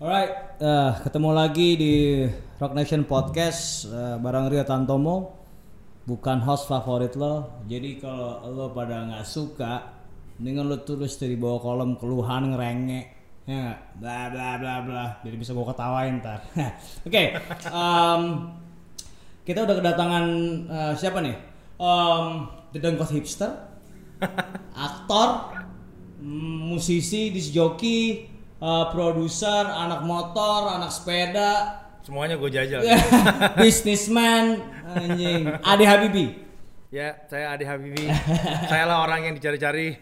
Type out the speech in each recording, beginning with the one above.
Alright, eh, ketemu lagi di Rock Nation Podcast eh, bareng Rio Tantomo, bukan host favorit lo. Jadi kalau lo pada nggak suka, dengan lo tulis dari bawah kolom keluhan ngerengek, ya? Bla bla bla bla. Jadi bisa gue ketawain ntar. Oke, em, kita udah kedatangan eh, siapa nih? Em, The Dengkot Hipster, aktor, musisi, disc jockey, eh, produser, anak motor, anak sepeda, Semuanya gue jajal. businessman, anjing, Ade Habibi. ya, saya Ade Habibi. saya lah orang yang dicari-cari.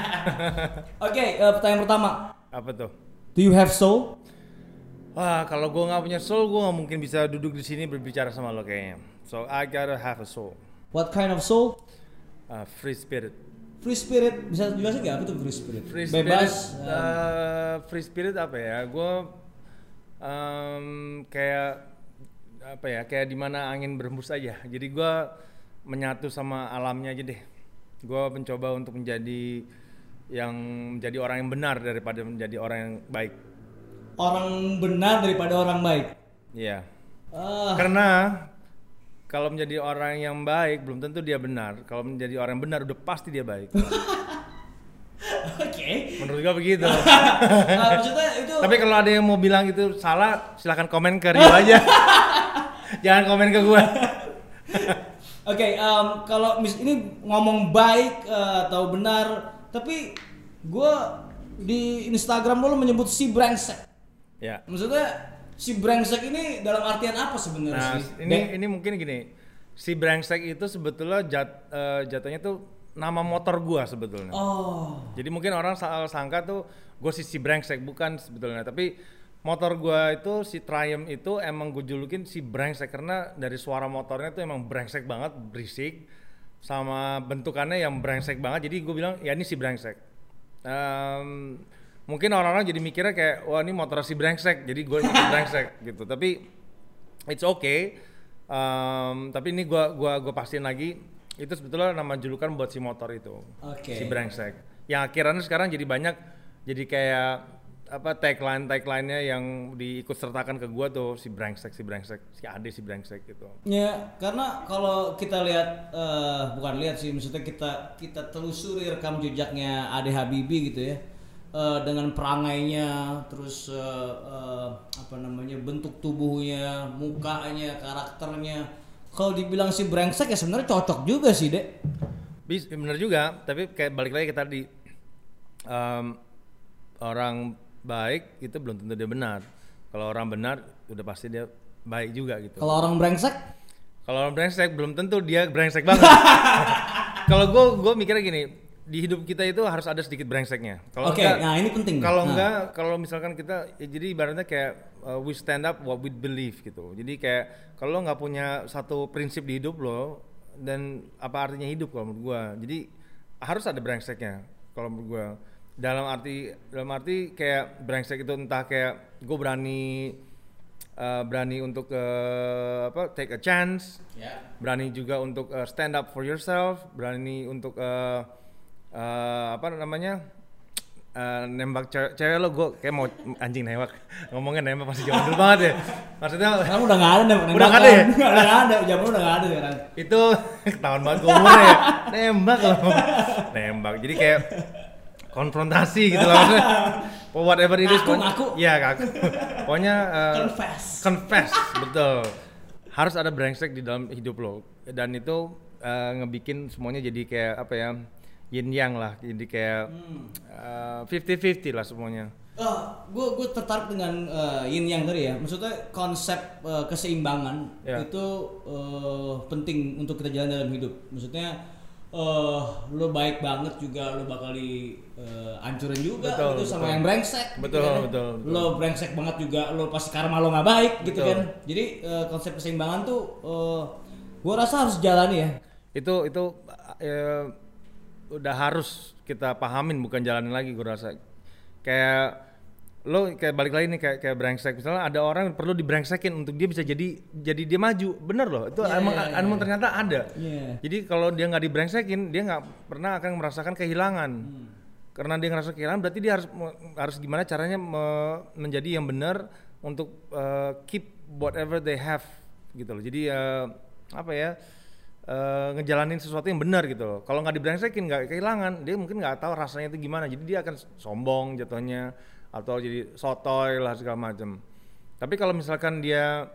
Oke, eh, pertanyaan pertama, Apa tuh? do you have soul? Wah, kalau gue nggak punya soul, gue nggak mungkin bisa duduk di sini berbicara sama lo kayaknya. So I gotta have a soul, What kind of soul? Uh, free spirit. Free spirit, bisa jelasin nggak apa itu free spirit? Free Bebas. spirit. uh, free spirit apa ya? Gue um, kayak apa ya? Kayak di mana angin berhembus aja. Jadi gue menyatu sama alamnya aja deh. Gue mencoba untuk menjadi yang menjadi orang yang benar daripada menjadi orang yang baik. orang benar daripada orang baik. Iya. Ah, Karena kalau menjadi orang yang baik belum tentu dia benar. Kalau menjadi orang yang benar udah pasti dia baik. Oke. Menurut gua begitu. Ah, maksudnya itu Tapi kalau ada yang mau bilang itu salah, silahkan komen ke Rio aja. Jangan komen ke gua. Oke, em, kalau mis ini ngomong baik eh, atau benar, tapi gue di Instagram lo menyebut si brengsek. Ya. Maksudnya si brengsek ini dalam artian apa sebenarnya Nah, sih? ini ini mungkin gini. Si brengsek itu sebetulnya jat, eh, jatuhnya tuh nama motor gua sebetulnya. Oh, Jadi mungkin orang salah sangka tuh gue si, si brengsek bukan sebetulnya, tapi motor gua itu si Triumph itu emang gue julukin si brengsek karena dari suara motornya tuh emang brengsek banget, berisik sama bentukannya yang brengsek banget. Jadi gue bilang ya ini si brengsek. Em, mungkin orang-orang jadi mikirnya kayak wah ini motor si brengsek, jadi gue si brengsek gitu. Tapi it's okay. Em, tapi ini gua gua gua pastiin lagi itu sebetulnya nama julukan buat si motor itu Oke. si brengsek yang akhirnya sekarang jadi banyak jadi kayak apa tagline tagline-nya yang diikut sertakan ke gua tuh si brengsek si brengsek si ade si brengsek gitu ya karena kalau kita lihat eh, bukan lihat sih, maksudnya kita kita telusuri rekam jejaknya Ade Habibi gitu ya. Eh, dengan perangainya, terus eh, eh, apa namanya bentuk tubuhnya, mukanya, karakternya. Kalau dibilang si brengsek ya sebenarnya cocok juga sih dek. bis bener juga tapi kayak balik lagi ke tadi Em, orang baik itu belum tentu dia benar kalau orang benar udah pasti dia baik juga gitu Kalau orang brengsek, Kalau orang brengsek belum tentu dia brengsek banget. Kalau gue gue mikirnya gini, di hidup kita itu harus ada sedikit brengseknya. Kalau Oke, enggak, nah ini penting. Kalau Nah. enggak, kalau misalkan kita, ya jadi ibaratnya kayak uh, we stand up what we believe gitu. Jadi kayak kalau lo nggak punya satu prinsip di hidup lo, dan apa artinya hidup kalau menurut gue. Jadi harus ada brengseknya kalau menurut gue. Dalam arti dalam arti kayak brengsek itu entah kayak gue berani uh, berani untuk uh, apa take a chance Ya. berani juga untuk uh, stand up for yourself, berani untuk uh, uh, apa namanya? Uh, nembak cewek, cewek lo gue kayak mau anjing nembak. Ngomongnya nembak masih zaman dulu banget ya. Maksudnya Sekarang udah nggak ada nembak Udah nggak ada ya? udah nggak ada, zaman udah nggak ada sekarang. itu ketahuan banget gue umurnya ya. Nembak loh nembak. Jadi kayak konfrontasi gitu lah maksudnya. For whatever it is pokoknya- ngaku. iya ngaku. Pokoknya uh, Confess. confess. Betul. Harus ada brengsek di dalam hidup lo. Dan itu uh, ngebikin semuanya jadi kayak apa ya yin yang lah jadi kayak fifty fifty lah semuanya gue gue tertarik dengan eh, yin yang tadi ya. Maksudnya konsep eh, keseimbangan Ya. itu eh, penting untuk kita jalan dalam hidup. Maksudnya eh lo baik banget juga lo bakal di eh, hancurin juga Betul, gitu sama betul. yang brengsek. gitu Betul, kan. betul, betul. Lo brengsek banget juga lo pasti karma lo nggak baik gitu Betul. kan. Jadi eh, konsep keseimbangan tuh eh, gue rasa harus jalani ya. itu itu eh, udah harus kita pahamin bukan jalanin lagi gue rasa. Kayak lo kayak balik lagi nih kayak kayak brengsek. Misalnya ada orang yang perlu dibrengsekin untuk dia bisa jadi jadi dia maju. Bener loh itu Iya, emang iya, iya. emang ternyata ada. Iya. jadi kalau dia nggak dibrengsekin dia nggak pernah akan merasakan kehilangan. Karena dia ngerasa kehilangan berarti dia harus harus gimana caranya me- menjadi yang benar untuk uh, keep whatever they have gitu loh. Jadi uh, apa ya uh, ngejalanin sesuatu yang benar gitu loh. Kalau nggak dibrengsekin nggak kehilangan. Dia mungkin nggak tahu rasanya itu gimana. Jadi dia akan sombong jatuhnya atau jadi sotoy lah segala macam. Tapi kalau misalkan dia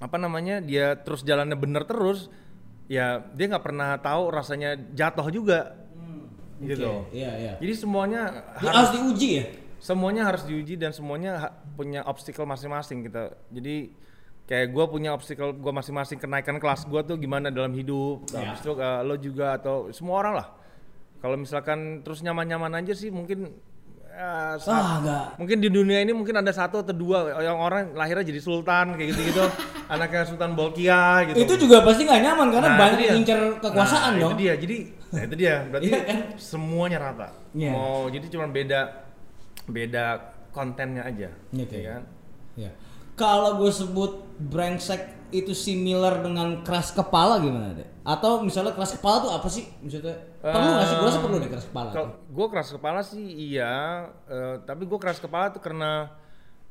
apa namanya dia terus jalannya bener terus ya dia nggak pernah tahu rasanya jatuh juga. Gitu. Oke, Iya, iya. jadi semuanya Ini harus, harus diuji ya? semuanya harus diuji dan semuanya ha- punya obstacle masing-masing kita jadi kayak gue punya obstacle gue masing-masing kenaikan kelas gue tuh gimana dalam hidup Ya. habis itu uh, lo juga atau semua orang lah kalau misalkan terus nyaman-nyaman aja sih mungkin uh, saat- Ah, enggak. mungkin di dunia ini mungkin ada satu atau dua yang orang lahirnya jadi sultan kayak gitu-gitu anaknya sultan Bolkiah gitu Itu juga pasti nggak nyaman karena Nah, banyak yang ngincer kekuasaan nah, dong. Itu dia. Jadi nah itu dia. Berarti Iya kan? semuanya rata. Iya. Oh, jadi cuma beda beda kontennya aja. Oke. ya kan? Ya. Kalau gue sebut brengsek itu similar dengan keras kepala gimana deh? Atau misalnya keras kepala tuh apa sih? Maksudnya perlu nggak sih? Gue rasa perlu deh keras kepala. Kalau gue keras kepala sih iya, eh, tapi gue keras kepala tuh karena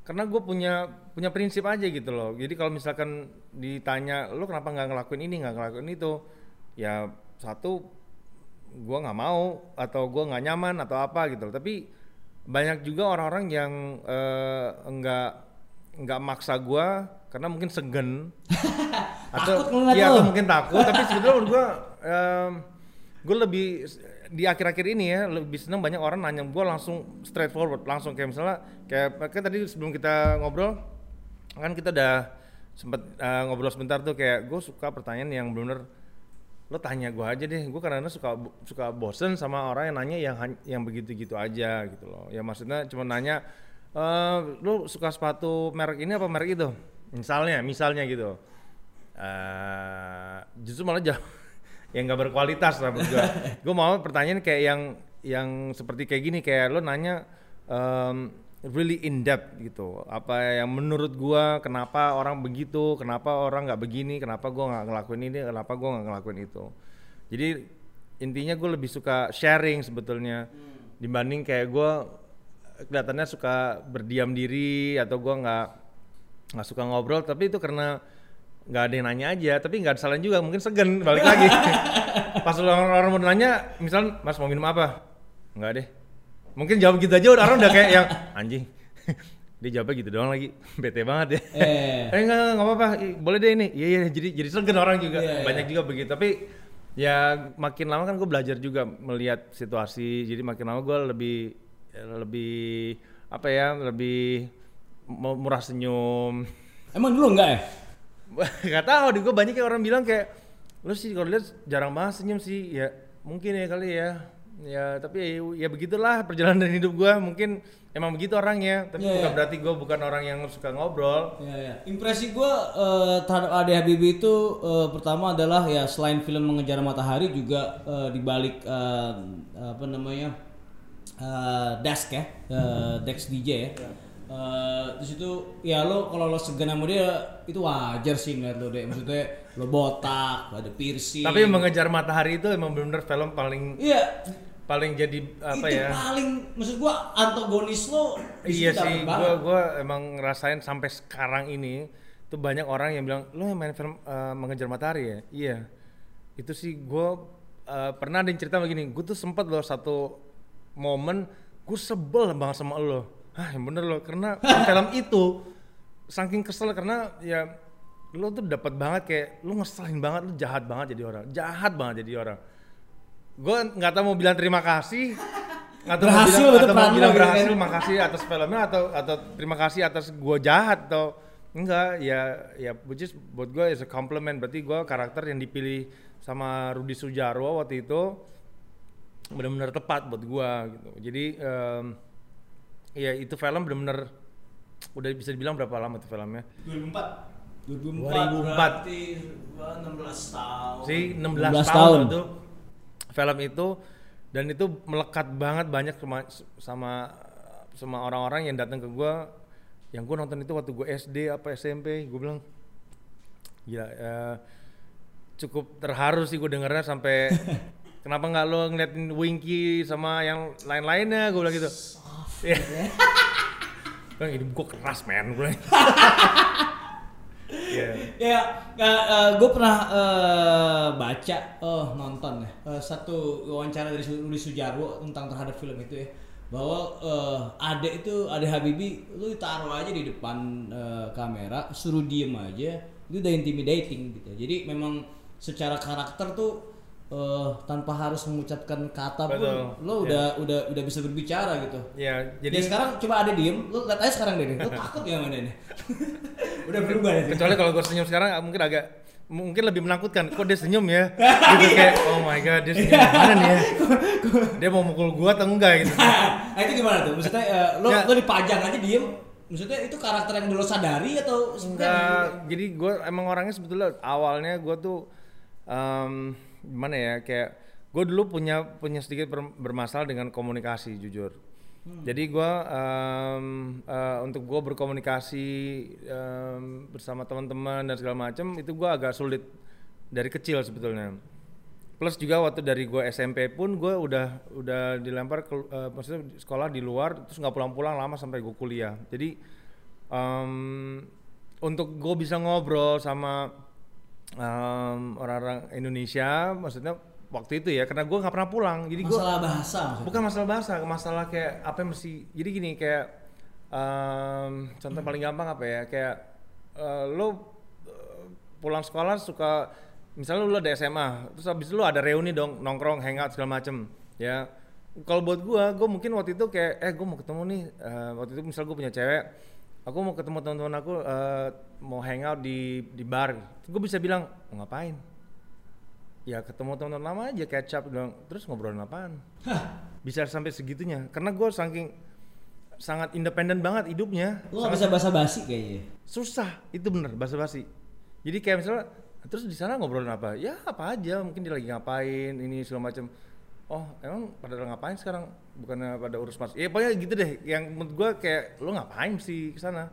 karena gue punya punya prinsip aja gitu loh. Jadi kalau misalkan ditanya lo kenapa nggak ngelakuin ini nggak ngelakuin itu, ya satu gue nggak mau atau gue nggak nyaman atau apa gitu loh. Tapi banyak juga orang-orang yang nggak nggak maksa gue karena mungkin segen Takut ngeliat iya, lo. atau mungkin takut tapi sebetulnya menurut gue gue lebih di akhir-akhir ini ya lebih senang banyak orang nanya gue langsung straightforward langsung kayak misalnya kayak kan tadi sebelum kita ngobrol kan kita udah sempet eh, ngobrol sebentar tuh kayak gue suka pertanyaan yang benar lo tanya gue aja deh. Gue karena suka suka bosen sama orang yang nanya yang yang begitu gitu aja gitu loh. Ya maksudnya cuma nanya eh lo suka sepatu merek ini apa merek itu? Misalnya misalnya gitu. Eh justru malah jauh yang nggak berkualitas lah gue gue mau pertanyaan kayak yang yang seperti kayak gini kayak lo nanya em, really in depth gitu. Apa yang menurut gua kenapa orang begitu kenapa orang nggak begini kenapa gua nggak ngelakuin ini kenapa gua nggak ngelakuin itu. Jadi intinya gue lebih suka sharing sebetulnya dibanding kayak gua kelihatannya suka berdiam diri atau gua nggak nggak suka ngobrol tapi itu karena nggak ada yang nanya aja tapi nggak ada salahnya juga mungkin segen balik lagi. Pas orang, orang mau nanya misal mas mau minum apa? Nggak deh. Mungkin jawab gitu aja udah orang udah kayak yang anjing. Dia jawabnya gitu doang lagi bete banget ya. Eh. eh nggak nggak apa-apa boleh deh ini. Iya iya jadi jadi segen orang juga. Iya, iya. banyak juga begitu tapi ya makin lama kan gue belajar juga melihat situasi jadi makin lama gue lebih lebih apa ya lebih mu- murah senyum Emang dulu enggak ya? nggak tahu deh gue banyak yang orang bilang kayak lu sih kalau lihat jarang banget senyum sih ya mungkin ya kali ya ya tapi ya, ya begitulah perjalanan hidup gue mungkin emang begitu orangnya tapi Iya, bukan iya. berarti gue bukan orang yang suka ngobrol Ya, ya. Impresi gue eh, terhadap Ade Habibie itu eh, pertama adalah ya selain film Mengejar Matahari juga eh, di balik eh, apa namanya eh, desk ya, eh, desk DJ ya. Eh, terus itu ya lo kalau lo segan sama dia itu wajar sih ngeliat lo deh maksudnya lo botak ada piercing tapi mengejar matahari itu emang benar-benar film paling iya paling jadi apa itu ya paling maksud gua antagonis lo di Iya sih, dapet gua banget. gua emang ngerasain sampai sekarang ini tuh banyak orang yang bilang lu yang main film eh, mengejar matahari ya. Iya, itu sih gua eh, pernah ada yang cerita begini, gue tuh sempet loh satu momen gue sebel banget sama lo. Hah, yang bener loh, karena film itu saking kesel karena ya lo tuh dapat banget kayak lu ngeselin banget, lu jahat banget jadi orang, jahat banget jadi orang. Gue nggak tahu mau bilang terima kasih atau mau Berhasil bilang, itu atau mau lo bilang gitu kan. berhasil makasih atas filmnya atau atau terima kasih atas gue jahat atau enggak ya ya which is buat gue is a compliment berarti gue karakter yang dipilih sama Rudi Sujarwo waktu itu benar-benar tepat buat gue gitu. Jadi em, ya itu film benar-benar udah bisa dibilang berapa lama tuh filmnya? 2004 2004 2004. berarti gua 16 tahun. Sih 16 16, tahun, tahun. itu film itu dan itu melekat banget banyak sama sama sama orang-orang yang datang ke gua. Yang gua nonton itu waktu gue SD apa SMP gue bilang gila eh, cukup terharu sih gue dengernya sampai kenapa nggak lo ngeliatin Winky sama yang lain-lainnya gue bilang gitu Iya. Bang hidup gue keras men gue. Iya. Ya, gue pernah eh, baca, oh nonton ya, eh, satu wawancara dari Rudi Sujarwo tentang terhadap film itu ya, bahwa eh, Ade itu Ade Habibi, lu taruh aja di depan eh, kamera, suruh diem aja, itu udah intimidating gitu. Jadi memang secara karakter tuh eh, tanpa harus mengucapkan kata pun, Betul. lo udah udah udah bisa berbicara gitu. Ya, Jadi jadi sekarang coba ada diem, lu lihat aja sekarang deh, lu takut ya sama dia nih. udah berubah ya. kecuali kalau gue senyum sekarang mungkin agak mungkin lebih menakutkan kok dia senyum ya gitu kayak oh my god dia senyum gimana nih ya dia mau mukul gua atau enggak gitu nah itu gimana tuh? Maksudnya eh, lo Ya. lo dipajang aja diem. Maksudnya itu karakter yang lo sadari atau sebenarnya? enggak jadi gue emang orangnya sebetulnya awalnya gue tuh em, gimana ya kayak gue dulu punya punya sedikit ber- bermasalah dengan komunikasi jujur. Jadi gue em, eh, untuk gue berkomunikasi em, bersama teman-teman dan segala macam itu gue agak sulit dari kecil sebetulnya. Plus juga waktu dari gue SMP pun gue udah udah dilempar ke eh, maksudnya sekolah di luar terus nggak pulang-pulang lama sampai gue kuliah. Jadi em, untuk gue bisa ngobrol sama em, orang-orang Indonesia maksudnya waktu itu ya karena gue nggak pernah pulang jadi gue masalah bahasa maksudnya. bukan masalah bahasa masalah kayak apa yang mesti jadi gini kayak em, contoh paling gampang apa ya kayak eh, lo eh, pulang sekolah suka misalnya lo ada SMA terus habis lo ada reuni dong nongkrong hangout segala macem ya kalau buat gua gua mungkin waktu itu kayak eh gua mau ketemu nih eh, waktu itu misal gua punya cewek aku mau ketemu teman-teman aku eh, mau hangout di di bar. Gue bisa bilang mau ngapain? Ya ketemu teman-teman lama aja catch up dong terus ngobrolin apaan? Bisa sampai segitunya karena gue saking sangat independen banget hidupnya. Lo gak bisa basa-basi kayaknya. susah itu bener basa-basi. Jadi kayak misalnya terus di sana ngobrolin apa? Ya apa aja mungkin dia lagi ngapain ini segala macam oh emang pada ngapain sekarang bukannya pada urus mas. Ya pokoknya gitu deh. Yang menurut gue kayak lo ngapain sih ke sana?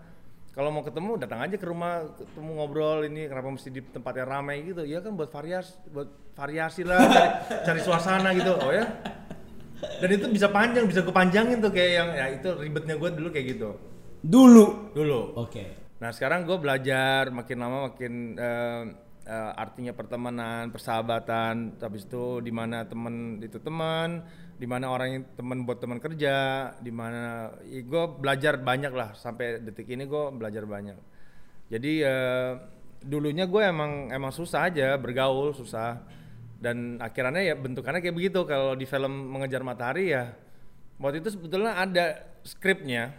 Kalau mau ketemu datang aja ke rumah ketemu ngobrol ini kenapa mesti di tempat yang ramai gitu? Ya kan buat variasi buat variasi lah cari, cari suasana gitu. Oh ya? Dan itu bisa panjang bisa gue panjangin tuh kayak yang ya itu ribetnya gue dulu kayak gitu. Dulu. dulu. Oke. Nah sekarang gue belajar makin lama makin eh, eh, artinya pertemanan, persahabatan, habis itu di mana teman itu teman, di mana orang yang teman buat teman kerja, di mana gue belajar banyak lah. Sampai detik ini gue belajar banyak. Jadi eh, dulunya gue emang emang susah aja bergaul susah. Dan akhirnya ya bentukannya kayak begitu. Kalau di film mengejar matahari ya waktu itu sebetulnya ada skripnya.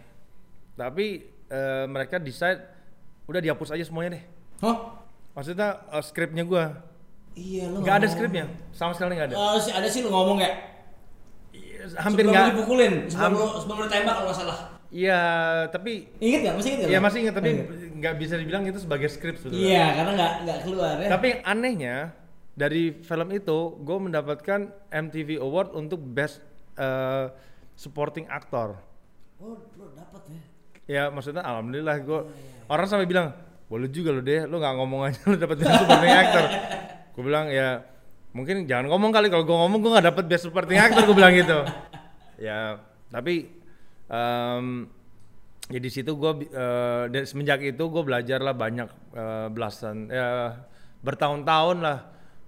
Tapi eh, mereka decide udah dihapus aja semuanya deh. Hah? maksudnya eh, skripnya gua. Iya lo nggak ada skripnya? Sama sekali nggak ada? Sih ada sih lo ngomong ya. Iya, hampir nggak dipukulin, sebelum Ham- sebelum lo tembak kalau nggak salah. iya tapi Ingat nggak? Masih ingat nggak? ya lo? masih ingat tapi Ingat. nggak bisa dibilang itu sebagai skrip sebetulnya Iya, karena nggak nggak keluar ya. Tapi yang anehnya dari film itu gue mendapatkan MTV Award untuk Best eh, Supporting Actor. Oh, lo dapat ya. Ya maksudnya alhamdulillah gue orang sampai bilang boleh juga lo deh, lo nggak ngomong aja lo dapet Best Supporting Actor. Gue bilang ya mungkin jangan ngomong kali kalau gue ngomong gue nggak dapet Best Supporting Actor gue bilang gitu. Ya tapi em, ya di situ gue dari semenjak itu gue belajar lah banyak eh, belasan ya bertahun-tahun lah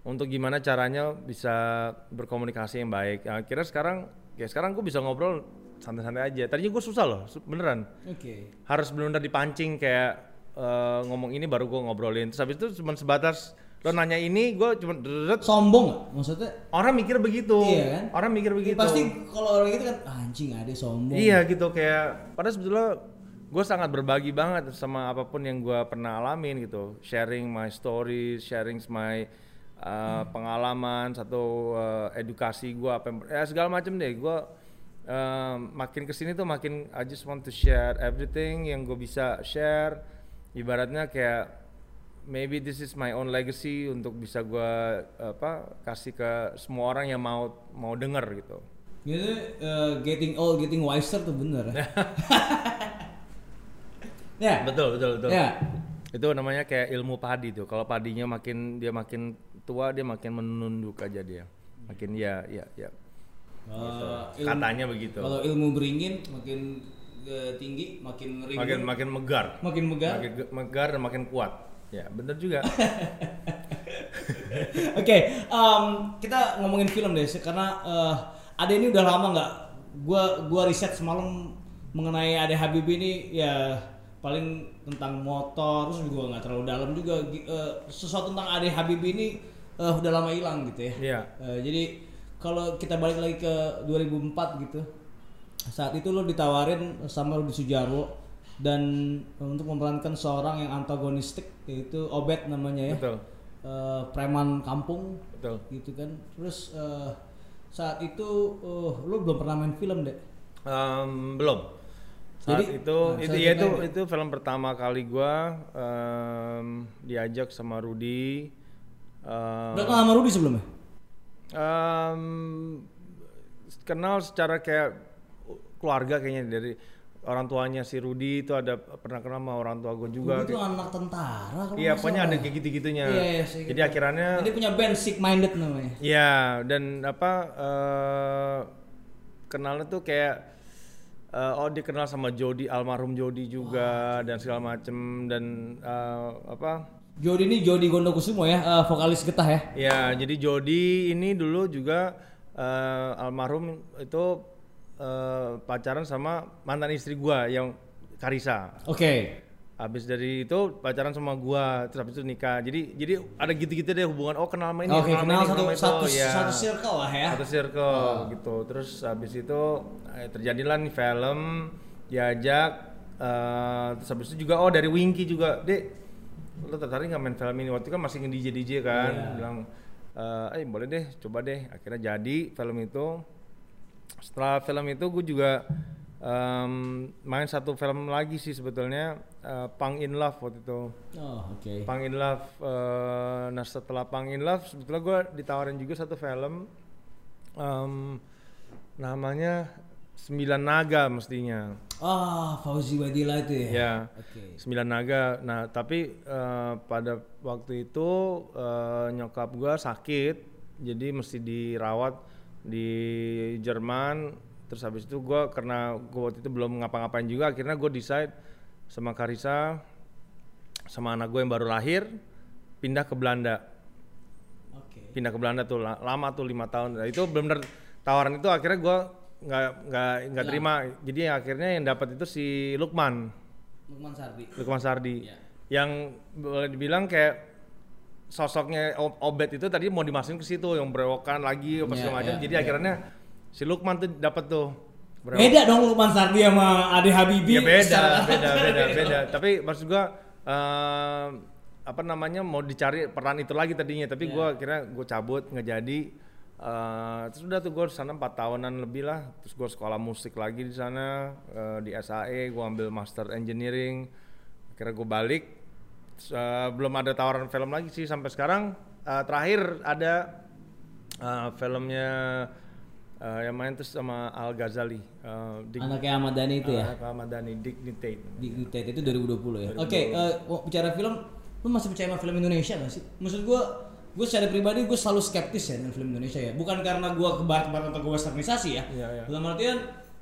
untuk gimana caranya bisa berkomunikasi yang baik. Ya, akhirnya sekarang ya sekarang gue bisa ngobrol santai-santai aja. Tadinya gue susah loh beneran Oke. harus benar-benar dipancing kayak eh, ngomong ini baru gue ngobrolin. Terus habis itu cuma sebatas lo nanya ini gue cuma deret Sombong? Maksudnya? orang mikir begitu. Iya kan? Orang mikir begitu. Pasti kalau orang itu kan "Ah, anjing ada sombong. Iya gitu kayak padahal sebetulnya gue sangat berbagi banget sama apa pun yang gue pernah alamin gitu sharing my stories sharing my uh, pengalaman satu uh, edukasi gue apa yang- ya segala macam deh gue uh, makin ke sini tuh makin I just want to share everything yang gue bisa share ibaratnya kayak maybe this is my own legacy untuk bisa gue apa kasih ke semua orang yang mau mau denger gitu Gitu eh, getting old, getting wiser tuh bener ya. ya. betul betul betul Ya. itu namanya kayak ilmu padi tuh kalau padinya makin dia makin tua dia makin menunduk aja dia makin ya ya ya Eh, ilmu- katanya begitu Kalau ilmu beringin makin eh, tinggi, makin ngeri. makin makin megar makin megah. makin megar dan makin kuat ya bener juga Oke, em, kita ngomongin film deh, karena eh, Ade ini udah lama nggak. Gua gua riset semalam mengenai Ade Habibie ini ya paling tentang motor, terus juga nggak terlalu dalam juga. Eh, sesuatu tentang Ade Habibie ini eh, udah lama hilang gitu ya. Iya. Eh, jadi kalau kita balik lagi ke 2004 gitu, saat itu lo ditawarin sama Rudi Sujarwo dan untuk memerankan seorang yang antagonistik yaitu Obet namanya ya. Betul. Eh, preman kampung. Betul. Gitu kan. Terus eh, saat itu eh, lu belum pernah main film deh Em, belum. Saat Jadi, itu nah, itu ya itu main. itu film pertama kali gua em, diajak sama Rudi em, udah kenal sama Rudi sebelumnya? Em, kenal secara kayak keluarga kayaknya dari orang tuanya si Rudi itu ada pernah kenal sama orang tua gue juga itu anak tentara kalau iya pokoknya ada ya. kayak gitu-gitunya Iya, iya, saya jadi gitu. akhirnya Dia punya band Sick Minded namanya Ya, dan apa eh kenalnya tuh kayak eh, oh dikenal sama Jody almarhum Jody juga dan segala macem dan eh, apa? Jody ini Jody Gondokusumo ya eh, vokalis getah ya Ya, jadi Jody ini dulu juga eh, almarhum itu eh, pacaran sama mantan istri gua yang Karisa. oke Habis dari itu pacaran sama gua, terus habis itu nikah. Jadi jadi ada gitu-gitu deh hubungan. Oh kenal sama ini, kenal sama kenal satu kenal sama itu. satu Ya. satu circle lah ya satu circle gitu terus habis itu eh, terjadilah nih film diajak eh, terus habis itu juga oh dari Winky juga dek lo tertarik nggak main film ini waktu itu kan masih nge DJ kan Iya. bilang eh eh, boleh deh coba deh akhirnya jadi film itu setelah film itu gue juga em, main satu film lagi sih sebetulnya eh, Pang in Love waktu itu. Oh oke. Pang in Love, eh, nah setelah Pang in Love, sebetulnya gue ditawarin juga satu film, em, namanya Sembilan Naga mestinya, ah Fauzi Wadila itu ya? Ya oke. Sembilan Naga. Nah tapi eh, pada waktu itu eh, nyokap gue sakit, jadi mesti dirawat di Jerman. Terus habis itu gue karena gue waktu itu belum ngapa-ngapain juga, akhirnya gue decide sama Karisa, sama anak gue yang baru lahir, pindah ke Belanda. oke Pindah ke Belanda tuh la- lama tuh lima tahun. Nah, itu benar-benar tawaran itu akhirnya gue nggak nggak nggak terima. Jadi akhirnya yang dapat itu si Lukman. Lukman Sardi Lukman Sardi Ya. yang boleh dibilang kayak sosoknya Ob- Obet itu tadi mau dimasukin ke situ yang berewokan lagi apa Ya, segala macam. ya, jadi ya. akhirnya si Lukman tuh dapat tuh berewok- beda dong Lukman Sardi sama Ade Habibie ya beda secara- beda beda beda. tapi maksud gua eh, apa namanya mau dicari peran itu lagi tadinya. Tapi Ya. gua kira gue cabut nggak jadi. Eh, terus udah tuh gue di sana empat tahunan lebih lah. Terus gue sekolah musik lagi di sana eh, di SAE gue ambil master engineering. Akhirnya gue balik Eh, belum ada tawaran film lagi sih sampai sekarang Eh, terakhir ada eh, filmnya eh, yang main terus sama Al Ghazali eh, Dig- anaknya Ahmad Dhani itu ya Anak Ahmad Dhani Dignitate di United itu 2020 ya. Oke, eh, mau bicara film, lu masih percaya sama film Indonesia gak sih? Maksud gua, gue secara pribadi gue selalu skeptis ya dengan film Indonesia ya. Bukan karena gua ke barat-barat atau gue westernisasi ya. Iya, iya. Dalam artian,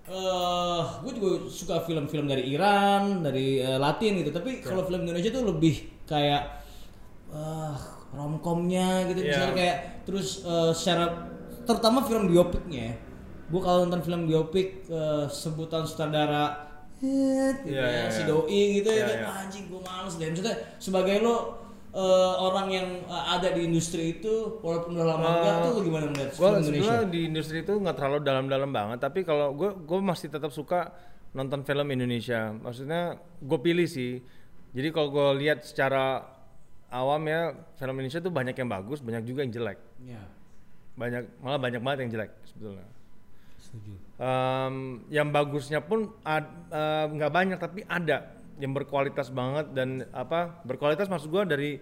eh gue juga suka film-film dari Iran, dari eh, Latin gitu. Tapi kalau film Indonesia tuh lebih kayak eh romcomnya gitu, Iya. misalnya kayak terus eh, secara terutama film biopiknya ya. Gue kalau nonton film biopik eh, sebutan sutradara gitu Iya, ya, iya, si iya. doi gitu ya Iya, kan iya. "Ah, anjing gue males deh maksudnya sebagai lo eh, orang yang eh, ada di industri itu walaupun udah lama enggak tuh lo gimana melihat gue film Indonesia? sebenarnya di industri itu nggak terlalu dalam-dalam banget tapi kalau gue gue masih tetap suka nonton film Indonesia. Maksudnya gue pilih sih. Jadi kalau gue lihat secara awam ya film Indonesia tuh banyak yang bagus banyak juga yang jelek. Ya banyak malah banyak banget yang jelek sebetulnya. Setuju. Em, yang bagusnya pun eh, nggak banyak tapi ada yang berkualitas banget dan apa berkualitas maksud gua dari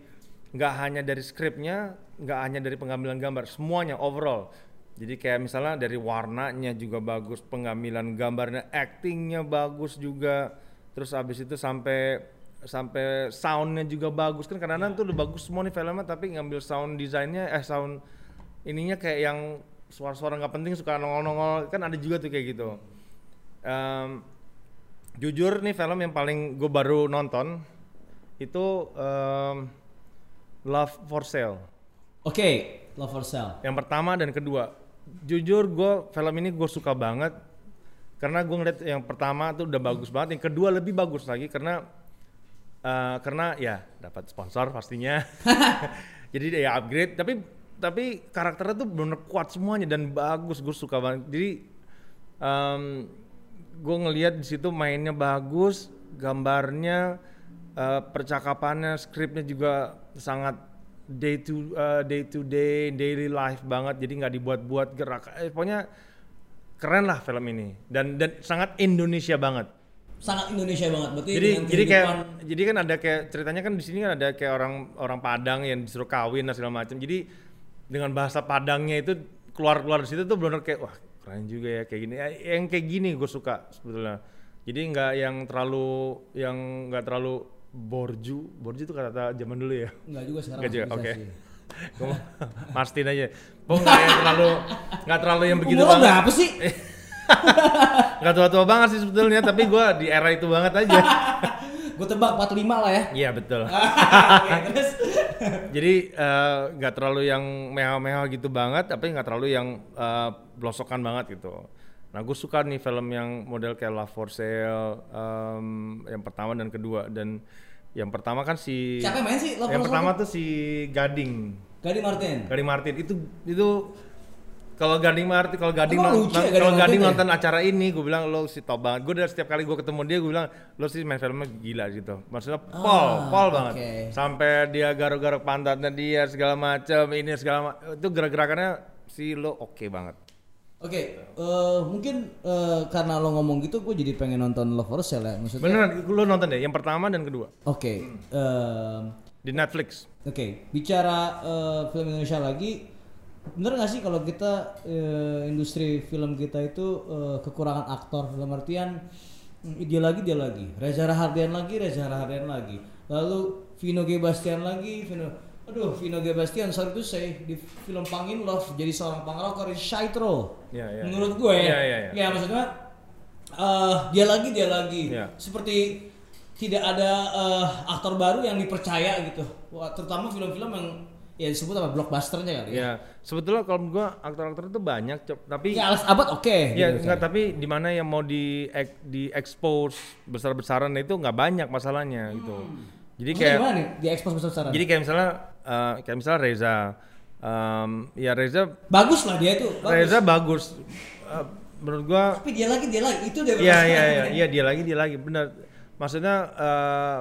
nggak hanya dari skripnya nggak hanya dari pengambilan gambar semuanya overall. Jadi kayak misalnya dari warnanya juga bagus pengambilan gambarnya actingnya bagus juga. Terus abis itu sampai sampai soundnya juga bagus. Kan kadang-kadang tuh udah bagus semua nih filmnya tapi ngambil sound desainnya eh sound ininya kayak yang suara-suara nggak penting suka nongol-nongol. Kan ada juga tuh kayak gitu. Em, jujur nih film yang paling gue baru nonton itu em, Love for Sale. Oke, Love for Sale. Yang pertama dan kedua. Jujur gue film ini gue suka banget karena gue ngeliat yang pertama tuh udah bagus banget, yang kedua lebih bagus lagi karena eh, karena ya dapat sponsor pastinya. Jadi ya upgrade, tapi tapi karakternya tuh bener kuat semuanya dan bagus, gue suka banget. Jadi gue ngelihat di situ mainnya bagus, gambarnya, eh, percakapannya, skripnya juga sangat day to eh, day to day daily life banget. Jadi nggak dibuat-buat gerak. Eh, pokoknya keren lah film ini dan dan sangat Indonesia banget. Sangat Indonesia banget. Berarti Jadi jadi kayak jadi kan ada kayak ceritanya kan di sini kan ada kayak orang orang Padang yang disuruh kawin dan segala macam. Jadi dengan bahasa Padangnya itu keluar-keluar di situ tuh benar kayak wah keren juga ya kayak gini. Ya, Yang kayak gini gue suka sebetulnya. Jadi nggak yang terlalu yang nggak terlalu borju. Borju itu kata zaman dulu ya. Enggak juga sekarang. Nggak juga, oke. Gue mastiin aja. Pokoknya nggak yang terlalu nggak terlalu yang begitu Umur banget. berapa sih? Nggak tua-tua banget sih sebetulnya, tapi gue di era itu banget aja. Gue tebak 45 lah ya. Iya betul. Oke, terus Jadi eh, nggak terlalu yang mewah-mewah gitu banget, tapi nggak terlalu yang eh, blosokan banget gitu. Nah gue suka nih film yang model kayak Love for Sale, em, yang pertama dan kedua dan yang pertama kan si Siapa yang main sih Love yang pertama tuh si Gading, Gading Martin. Gading Martin itu itu kalau Gading Martin kalau Gading non- lucu ya kalau Gading Martin ya? nonton acara ini gue bilang lo si top banget. Gue dari setiap kali gue ketemu dia gue bilang lo sih main filmnya gila gitu. Maksudnya pol pol banget. Ah, sampai dia garuk-garuk pantatnya dia segala macam ini segala macam itu gerak-gerakannya si lo oke banget. Oke, eh, mungkin eh, karena lo ngomong gitu, gue jadi pengen nonton Love for Sale ya. Maksudnya, beneran lo nonton deh yang pertama dan kedua. Oke, em, di Netflix. Oke, bicara eh, film Indonesia lagi, bener nggak sih kalau kita eh, industri film kita itu eh, kekurangan aktor? Dalam artian mm, dia lagi dia lagi, Reza Rahardian lagi, Reza Rahardian lagi, lalu Vino G. Bastian lagi, Vino, aduh Vino G. Bastian sorry to say di film Pangin Love jadi seorang pangrokor role, Iya, iya, menurut gue ya, Iya, iya, iya. ya maksudnya eh, dia lagi dia lagi, Iya. seperti tidak ada eh, aktor baru yang dipercaya gitu. Wah, terutama film-film yang ya disebut apa blockbusternya kali ya ya sebetulnya kalau gua aktor-aktor itu banyak tapi ya alas abad oke Ya gitu, enggak tapi di mana yang mau di ek- di expose besar-besaran itu nggak banyak masalahnya gitu. Jadi Maksudnya kayak gimana nih di ekspos besar besaran jadi kayak misalnya eh, kayak misalnya Reza em, ya Reza bagus lah dia itu bagus. Reza bagus Eh, menurut gua tapi dia lagi dia lagi itu dia Iya iya iya iya dia lagi dia lagi benar. Maksudnya eh,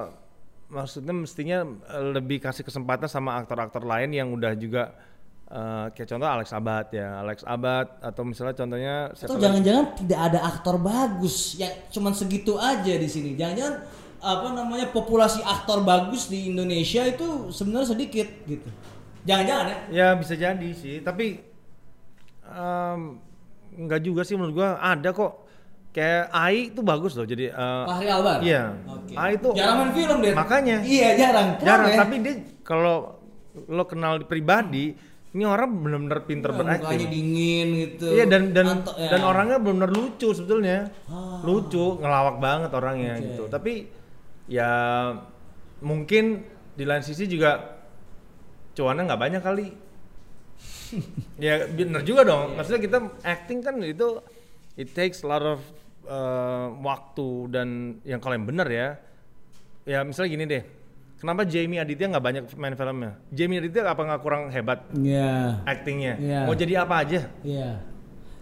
maksudnya mestinya eh, lebih kasih kesempatan sama aktor-aktor lain yang udah juga eh, kayak contoh Alex Abad ya. Alex Abad atau misalnya contohnya atau jangan-jangan tidak ada aktor bagus. Yang cuman segitu aja di sini. Jangan-jangan apa namanya populasi aktor bagus di Indonesia itu sebenarnya sedikit gitu. Jangan-jangan ya? Ya bisa jadi sih, tapi em, nggak juga sih menurut gua. Ada kok. Kayak Ai itu bagus loh, jadi eh, Fahri Albar Iya. Oke. Ai itu jarang main film dia Makanya. iya jarang Kenapa jarang, ya? tapi dia kalau lo kenal pribadi, ini orang benar-benar pinter mukanya berakting. dingin gitu Iya dan dan Anto- ya. dan orangnya benar-benar lucu sebetulnya. Ah. Lucu, ngelawak banget orangnya Oke. gitu. Tapi ya mungkin di lain sisi juga cuannya nggak banyak kali. ya bener juga dong. Maksudnya kita acting kan itu it takes a lot of uh, waktu dan yang kalau yang bener ya. Ya misalnya gini deh. Kenapa Jamie Aditya nggak banyak main filmnya? Jamie Aditya apa nggak kurang hebat Iya actingnya? Iya. Mau jadi apa aja? iya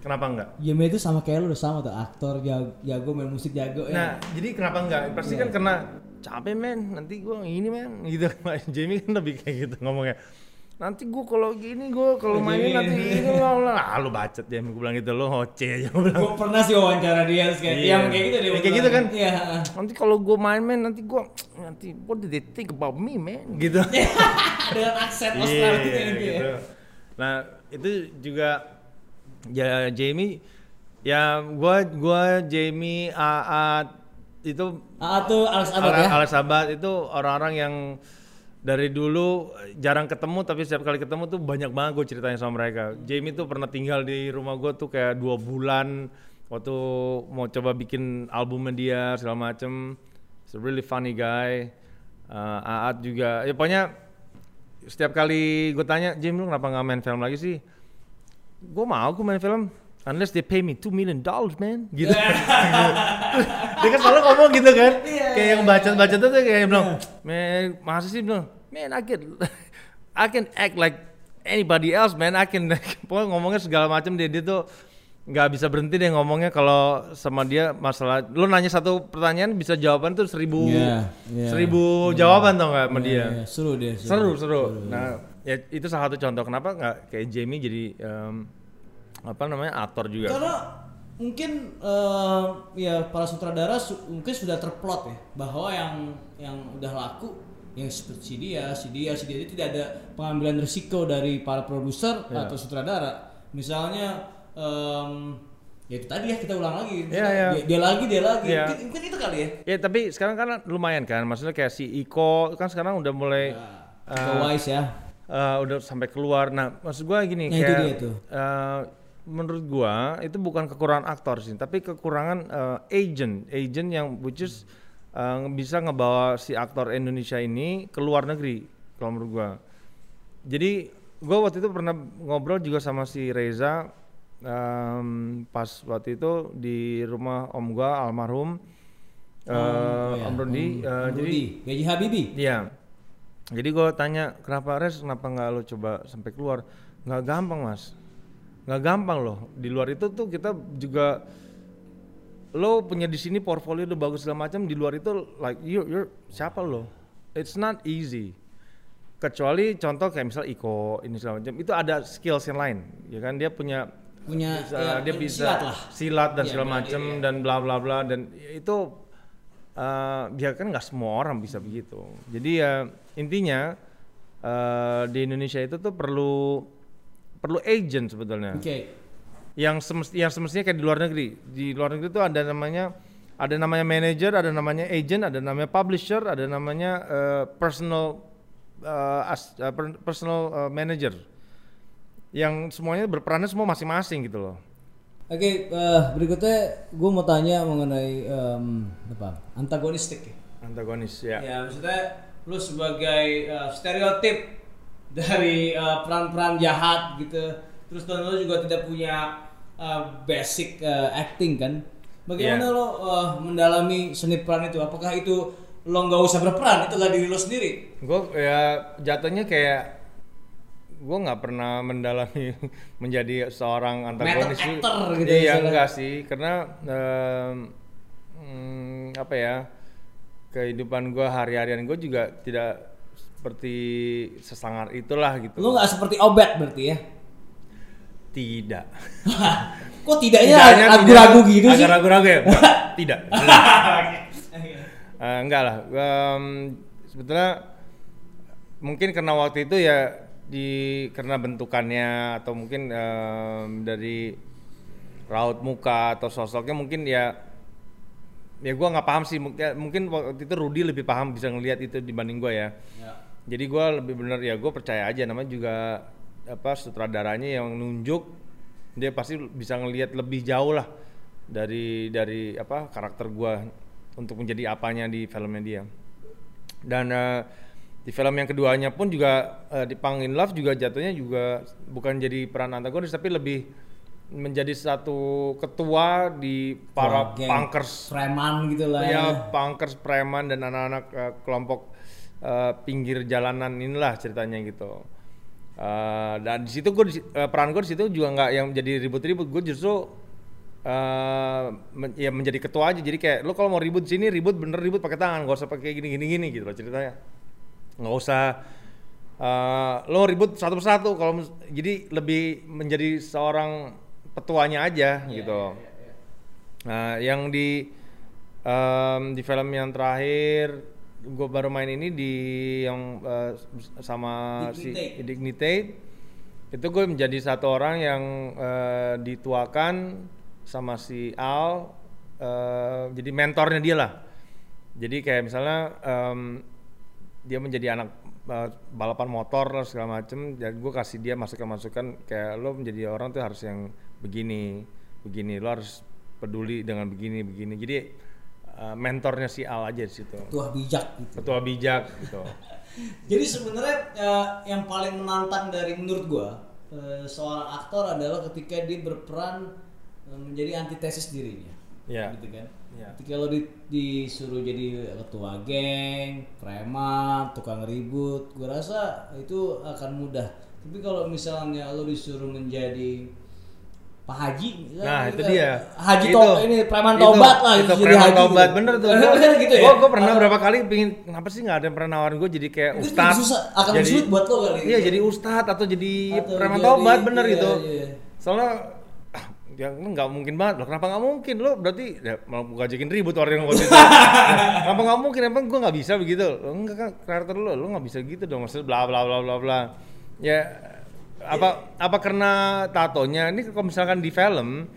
Kenapa enggak? Jamie itu sama kayak lu udah sama tuh aktor jago, jago main musik jago ya Nah, jadi kenapa enggak? Pasti Iya. kan karena capek men, nanti gua ini men, gitu. Jamie kan lebih kayak gitu ngomongnya. Nanti gua kalau gini gua kalau mainin nanti ini lah, lah. ah lu bacet Jamie gua bilang gitu lo hoce aja gua bilang. gue pernah sih wawancara dia kayak Iya. yang kayak gitu dia Kayak gitu kan? iya Nanti kalau gua main men nanti gua nanti what did they think about me man gitu. dengan aksen Australia gitu, ya. gitu. Nah, itu juga ya Jamie ya gua gua Jamie Aat itu Ah tuh Alex Abad ya Alex Abad itu orang-orang yang dari dulu eh, jarang ketemu tapi setiap kali ketemu tuh banyak banget gue ceritanya sama mereka. Jamie tuh pernah tinggal di rumah gue tuh kayak dua bulan waktu mau coba bikin albumnya dia segala macem. He's a really funny guy. Uh, Aat juga, ya pokoknya setiap kali gue tanya, Jim lu kenapa nggak main film lagi sih? Gue mau gue main film, unless they pay me 2 million dollars man, gitu. Dia kan selalu ngomong gitu kan, kayak yang baca-baca tuh kayak yang bilang, man, masa sih? Bilang, man, I can, I can act like anybody else, man, I can, pokoknya ngomongnya segala macam. Dia dia tuh nggak bisa berhenti deh ngomongnya kalau sama dia masalah. Lu nanya satu pertanyaan bisa jawaban tuh seribu Iya, iya. seribu jawaban tau nggak sama dia? Iya, iya, seru. Deh. seru. Seru. Nah ya itu salah satu contoh kenapa nggak kayak Jamie jadi em, apa namanya aktor juga Karena mungkin eh, ya para sutradara su- mungkin sudah terplot ya bahwa yang yang udah laku yang seperti si dia, si dia, si dia itu tidak ada pengambilan risiko dari para produser Ya. atau sutradara. Misalnya em, ya itu tadi ya kita ulang lagi. Iya, iya. Dia, dia lagi, dia lagi. Iya. Mungkin, mungkin itu kali ya. ya tapi sekarang kan lumayan kan maksudnya kayak si Iko kan sekarang udah mulai Uh, wise ya. eh, udah sampai keluar nah maksud gua gini Nah, itu kayak dia tuh. eh, menurut gua itu bukan kekurangan aktor sih tapi kekurangan eh, agent agent yang which is eh, bisa ngebawa si aktor Indonesia ini ke luar negeri kalau menurut gua jadi gua waktu itu pernah ngobrol juga sama si Reza em, pas waktu itu di rumah om gua almarhum eh, Oh, iya. Om Rudi Om- eh, Om jadi Rudi, Gaji Habibie. Iya. Jadi gue tanya kenapa Res kenapa nggak lo coba sampai keluar? Nggak gampang mas, nggak gampang loh. Di luar itu tuh kita juga lo punya di sini portfolio udah bagus segala macam. Di luar itu like you you're siapa lo? It's not easy. Kecuali contoh kayak misal Iko ini segala macam itu ada skills yang lain, ya kan dia punya Punya bisa- ya, dia bisa silat lah. silat dan Iya, segala macam ya. dan bla bla bla dan itu eh ya kan nggak semua orang bisa begitu jadi ya intinya eh di Indonesia itu tuh perlu perlu agent sebetulnya. Oke. yang semesti yang semestinya kayak di luar negeri. Di luar negeri itu ada namanya ada namanya manager ada namanya agent ada namanya publisher ada namanya eh, personal eh, as- per- personal eh, manager. Yang semuanya berperannya semua masing-masing gitu loh. Oke, eh, berikutnya gue mau tanya mengenai em, apa? Antagonistik ya. antagonis ya. Ya, maksudnya lu sebagai eh, stereotip dari eh, peran-peran jahat gitu, terus dan lu juga tidak punya eh, basic eh, acting kan? Bagaimana Iya. lo eh, mendalami seni peran itu? Apakah itu lo nggak usah berperan, itulah diri lo sendiri? gue ya jatuhnya kayak gue nggak pernah mendalami menjadi seorang antagonis Method actor gitu iya misalnya. enggak sih karena hmm, apa ya kehidupan gue hari-harian gue juga tidak seperti sesangar itulah gitu. Lo nggak seperti obat berarti ya? tidak. Kok tidaknya ragu-ragu tidak. gitu sih? ragu-ragu ya? Tidak. Eh, enggak lah. Em, sebetulnya mungkin karena waktu itu ya di karena bentukannya atau mungkin em, dari raut muka atau sosoknya mungkin ya ya gua nggak paham sih. Mungkin mungkin waktu itu Rudy lebih paham bisa ngelihat itu dibanding gua ya. Ya. Jadi gua lebih bener ya gue percaya aja namanya juga apa sutradaranya yang nunjuk dia pasti bisa ngelihat lebih jauh lah dari dari apa karakter gua untuk menjadi apanya di filmnya dia. Dan eh, di film yang keduanya pun juga eh, di Pang in Love juga jatuhnya juga bukan jadi peran antagonis tapi lebih menjadi satu ketua di para Wah, geng punkers. preman gitu lah ya. punkers preman dan anak-anak eh, kelompok eh, pinggir jalanan inilah ceritanya gitu. Eh, dan di situ gue peran gue di situ juga nggak yang jadi ribut-ribut. Gue justru eh, men- ya menjadi ketua aja. Jadi kayak lo kalau mau ribut sini ribut bener ribut pakai tangan. Gak usah pakai gini gini gini gitu loh ceritanya. Nggak usah eh, lo ribut satu persatu. Kalau jadi lebih menjadi seorang petuanya aja gitu. Nah, yang di em, di film yang terakhir gue baru main ini di yang eh, sama si Dignitate. Dignitate itu gue menjadi satu orang yang eh, dituakan sama si Al eh, jadi mentornya dia lah. Jadi kayak misalnya em, dia menjadi anak uh, balapan motor lah segala macem jadi gue kasih dia masukan-masukan kayak lo menjadi orang tuh harus yang begini begini lo harus peduli dengan begini begini. Jadi uh, mentornya si Al aja di situ Tua bijak gitu. ketua bijak gitu Jadi sebenarnya eh, yang paling menantang dari menurut gua eh, seorang aktor adalah ketika dia berperan eh, menjadi antitesis dirinya. Iya. Gitu kan. Iya. Ketika lo di- disuruh jadi ketua geng, preman, tukang ribut, gua rasa itu akan mudah. Tapi kalau misalnya lo disuruh menjadi Pak Haji, Nah, kan, itu dia. Haji Itu. to, ini preman Itu. tobat lah, Itu jadi preman haji tobat, gitu. bener tuh. gitu ya. Gue gue pernah berapa kali pingin, kenapa sih nggak ada yang pernah nawarin gue jadi kayak ustad. susah, akan jadi, sulit buat lo kali. Iya, jadi ustad atau jadi Atau preman jadi- tobat, bener iya, gitu. iya. Soalnya ah, ya nggak mungkin banget loh. Kenapa nggak mungkin lo? Berarti ya, mau ngajakin ribut orang yang waktu itu. Ya, kenapa nggak mungkin? Emang gue nggak bisa begitu? Lo enggak kan karakter lo, lo nggak bisa gitu dong. Maksudnya bla bla bla bla bla. Ya apa apa karena tatonya ini kalau misalkan di film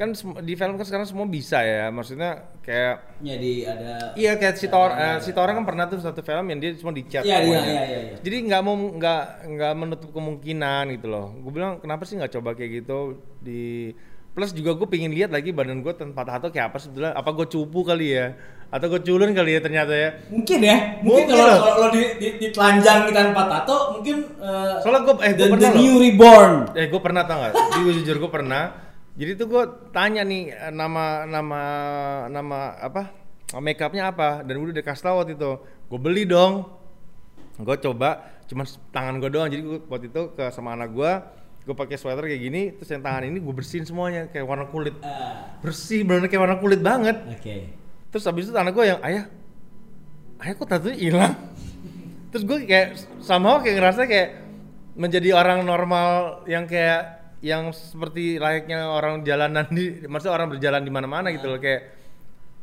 kan di film kan sekarang semua bisa ya maksudnya kayak Jadi ada Iya kayak si Thor, eh, si Thor kan pernah tuh satu film yang dia cuma dicat. Iya, iya, iya, iya, iya. Jadi nggak mau nggak nggak menutup kemungkinan gitu loh. Gue bilang kenapa sih nggak coba kayak gitu di plus juga gue pingin lihat lagi badan gue tanpa tato kayak apa sebetulnya. Apa gue cupu kali ya? Atau gue culun kali ya ternyata ya? mungkin ya Mungkin mungkin kalau kalau lo di, di, ditelanjangi tanpa tato mungkin eh, Soalnya gue eh the, gue the pernah loh. new reborn Eh gue pernah tau gak? Jadi gue jujur gue pernah. Jadi tuh gue tanya nih eh, nama nama nama apa? Make upnya apa? Dan udah dikasih tau waktu itu. Gue beli dong. Gue coba, cuman tangan gue doang. Jadi gue waktu itu ke sama anak gue, gue pakai sweater kayak gini. Terus yang tangan ini gue bersihin semuanya kayak warna kulit. Ah, Bersih, bener kayak warna kulit banget. oke Terus habis itu anak gue yang ayah, ayah kok tatunya hilang. Terus gue kayak sama kayak ngerasa kayak menjadi orang normal yang kayak yang seperti layaknya orang jalanan di, maksudnya orang berjalan di mana-mana gitu loh kayak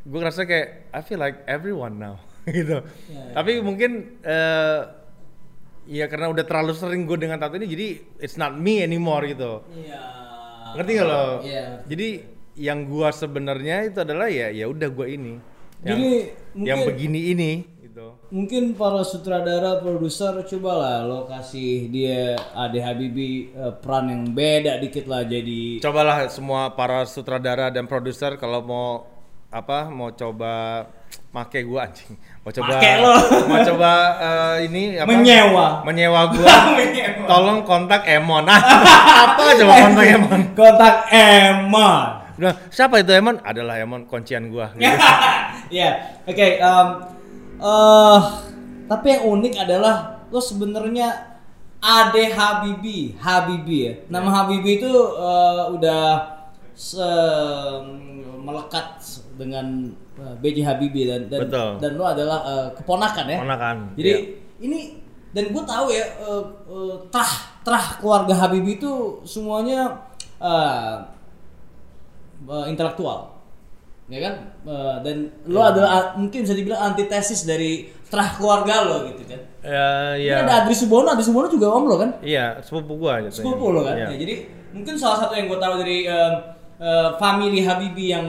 gue ngerasa kayak I feel like everyone now gitu. Ya, ya. Tapi mungkin eh ya karena udah terlalu sering gue dengan tato ini jadi it's not me anymore gitu iya ngerti gak lo? Iya. Jadi yang gua sebenarnya itu adalah ya ya udah gua ini. Yang, Jadi, yang mungkin- begini ini gitu. mungkin para sutradara produser cobalah lo kasih dia Ade Habibie eh, peran yang beda dikit lah jadi Cobalah semua para sutradara dan produser kalau mau apa mau coba make gua anjing. Mau coba Make lo. mau coba eh, ini apa? Menyewa. Menyewa gua. Menyewa. Tolong kontak Emon. Apa coba kontak Emon? kontak Emma Udah, siapa itu Emon? Adalah Emon kuncian gua. Gitu. Ya, oke. em, eh, tapi yang unik adalah lo sebenarnya Ade Habibi, Habibi ya. Nama Habibi itu eh, udah se- melekat dengan eh, B.J. Habibie dan dan, Betul. dan lo adalah eh, keponakan ya. Keponakan, Jadi iya. ini dan gue tahu ya eh, eh, trah trah keluarga Habibie itu semuanya eh, eh, intelektual ya kan Eh, dan lo Iya. adalah mungkin bisa dibilang antitesis dari trah keluarga lo gitu kan Ya, Ini ya. ada Adri Subono Adri Subono juga om lo kan Iya, sepupu gua gitu. sepupu lo kan Iya. Ya, jadi mungkin salah satu yang gue tahu dari eh, eh, family Habibie yang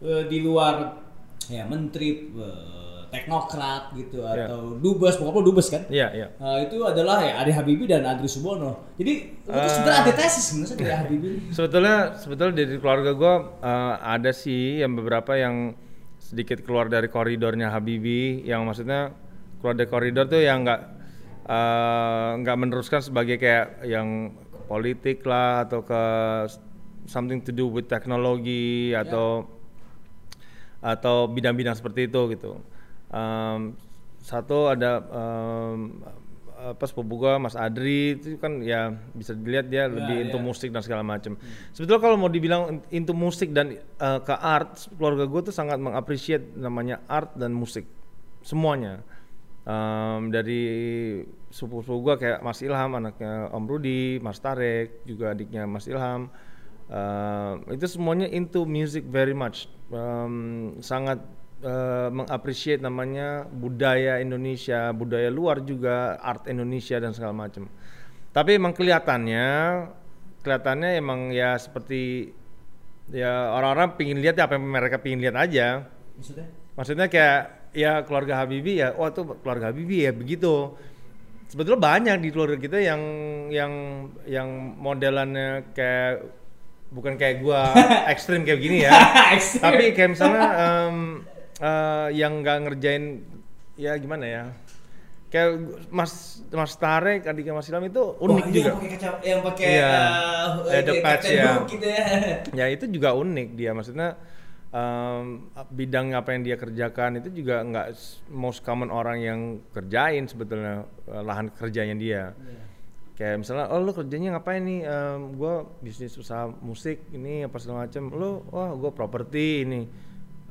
eh, di luar ya menteri eh, teknokrat gitu Iya. atau dubes pokoknya dubes kan Iya, iya. Eh, itu adalah ya Ade Habibie dan Adri Subono. Jadi itu Eh. sebenarnya antitesis sebenarnya dari Habibie. Sebetulnya sebetulnya dari keluarga gue ada sih yang beberapa yang sedikit keluar dari koridornya Habibie yang maksudnya keluar dari koridor tuh yang nggak eh, nggak meneruskan sebagai kayak yang politik lah atau ke something to do with teknologi atau atau bidang-bidang seperti itu gitu. Em, satu ada em, apa sepupu gua Mas Adri itu kan ya bisa dilihat dia lebih into ya. musik dan segala macam. Sebetulnya kalau mau dibilang into musik dan eh, ke art, keluarga gue tuh sangat mengapresiasi namanya art dan musik semuanya. Em, dari sepupu-sepupu gua kayak Mas Ilham, anaknya Om Rudi, Mas Tarek, juga adiknya Mas Ilham. Eh, itu semuanya into music very much. Em, sangat eh, mengapresiasi namanya budaya Indonesia, budaya luar juga, art Indonesia dan segala macam. Tapi emang kelihatannya, kelihatannya emang ya seperti ya orang-orang pingin lihat ya apa yang mereka pingin lihat aja. Maksudnya? Maksudnya kayak ya keluarga Habibie ya, oh itu keluarga Habibie ya begitu. sebetulnya banyak di keluarga kita yang yang yang modelannya kayak bukan kayak gua ekstrim kayak gini ya tapi kayak misalnya em, eh, yang nggak ngerjain ya gimana ya? Kayak Mas Mas Tarek adiknya Mas Ilham itu unik Oh, juga. yang pakai yang pakai Iya. eh, Ada kayak patch, ya. Gitu ya. ya itu juga unik dia. Maksudnya em, bidang apa yang dia kerjakan itu juga nggak most common orang yang kerjain sebetulnya eh, lahan kerjanya dia. Kayak misalnya oh lu kerjanya ngapain nih? Em, gua bisnis usaha musik ini apa segala macam lu wah gua properti ini.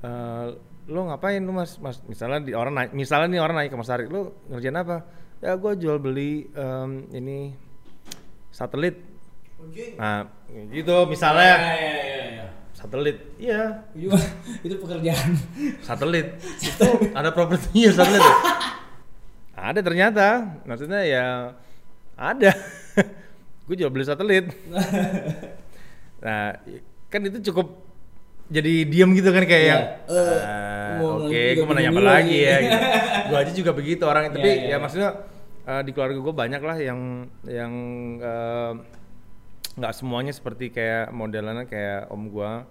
Eh, lu ngapain? Lu mas mas misalnya di orang naik misalnya nih orang naik ke Mas Arik lu ngerjain apa? Ya gua jual beli em, ini satelit. Oke. nah gitu misalnya. Ya, ya, ya, ya. satelit. Iya. Itu, itu pekerjaan. satelit. Itu ada propertinya satelit. Ya? ada ternyata. Maksudnya ya ada. Gue jual beli satelit. Nah kan itu cukup jadi diem gitu kan kayak Iya. yang Eh, "Ah, oke gue mau nanya apa lagi ya lagi." gitu. gue aja juga begitu orang tapi Iya, iya, ya iya. maksudnya eh, di keluarga gue banyak lah yang yang eh, nggak semuanya seperti kayak modelannya kayak om gua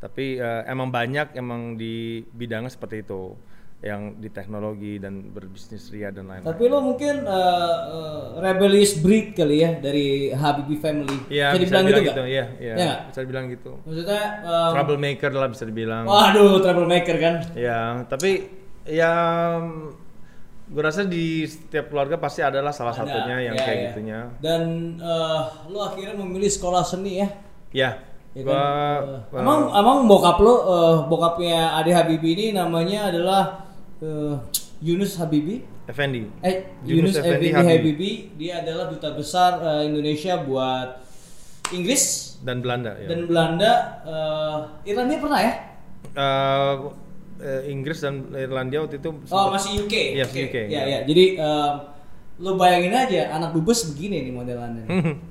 tapi emang banyak emang di bidangnya seperti itu yang di teknologi dan berbisnis ria dan lain-lain. Tapi lo mungkin eh, eh, rebellious breed kali ya dari Habibie family. Iya, bisa, dibilang dibilang gitu gitu, iya, iya. Iya nggak? Bisa dibilang gitu. Maksudnya em, Troublemaker lah bisa dibilang. Waduh, troublemaker kan. Ya, tapi ya gue rasa di setiap keluarga pasti adalah salah Ada, satunya yang ya, kayak ya. gitunya. Dan eh, lo akhirnya memilih sekolah seni ya. Ya, Ya gua kan? Eh, emang emang bokap lo eh, bokapnya Ade Habibie ini namanya adalah eh, Yunus Habibie. Effendi. Eh Yunus Yunus, Effendi. Habibie. Dia adalah duta besar eh, Indonesia buat Inggris dan Belanda ya. dan Belanda. eh, Irlandia pernah ya? Eh, eh, Inggris dan Irlandia waktu itu Oh masih UK. Iya, Oke. UK, Ya, ya. ya. Jadi em, lo bayangin aja anak dubes begini nih modelannya.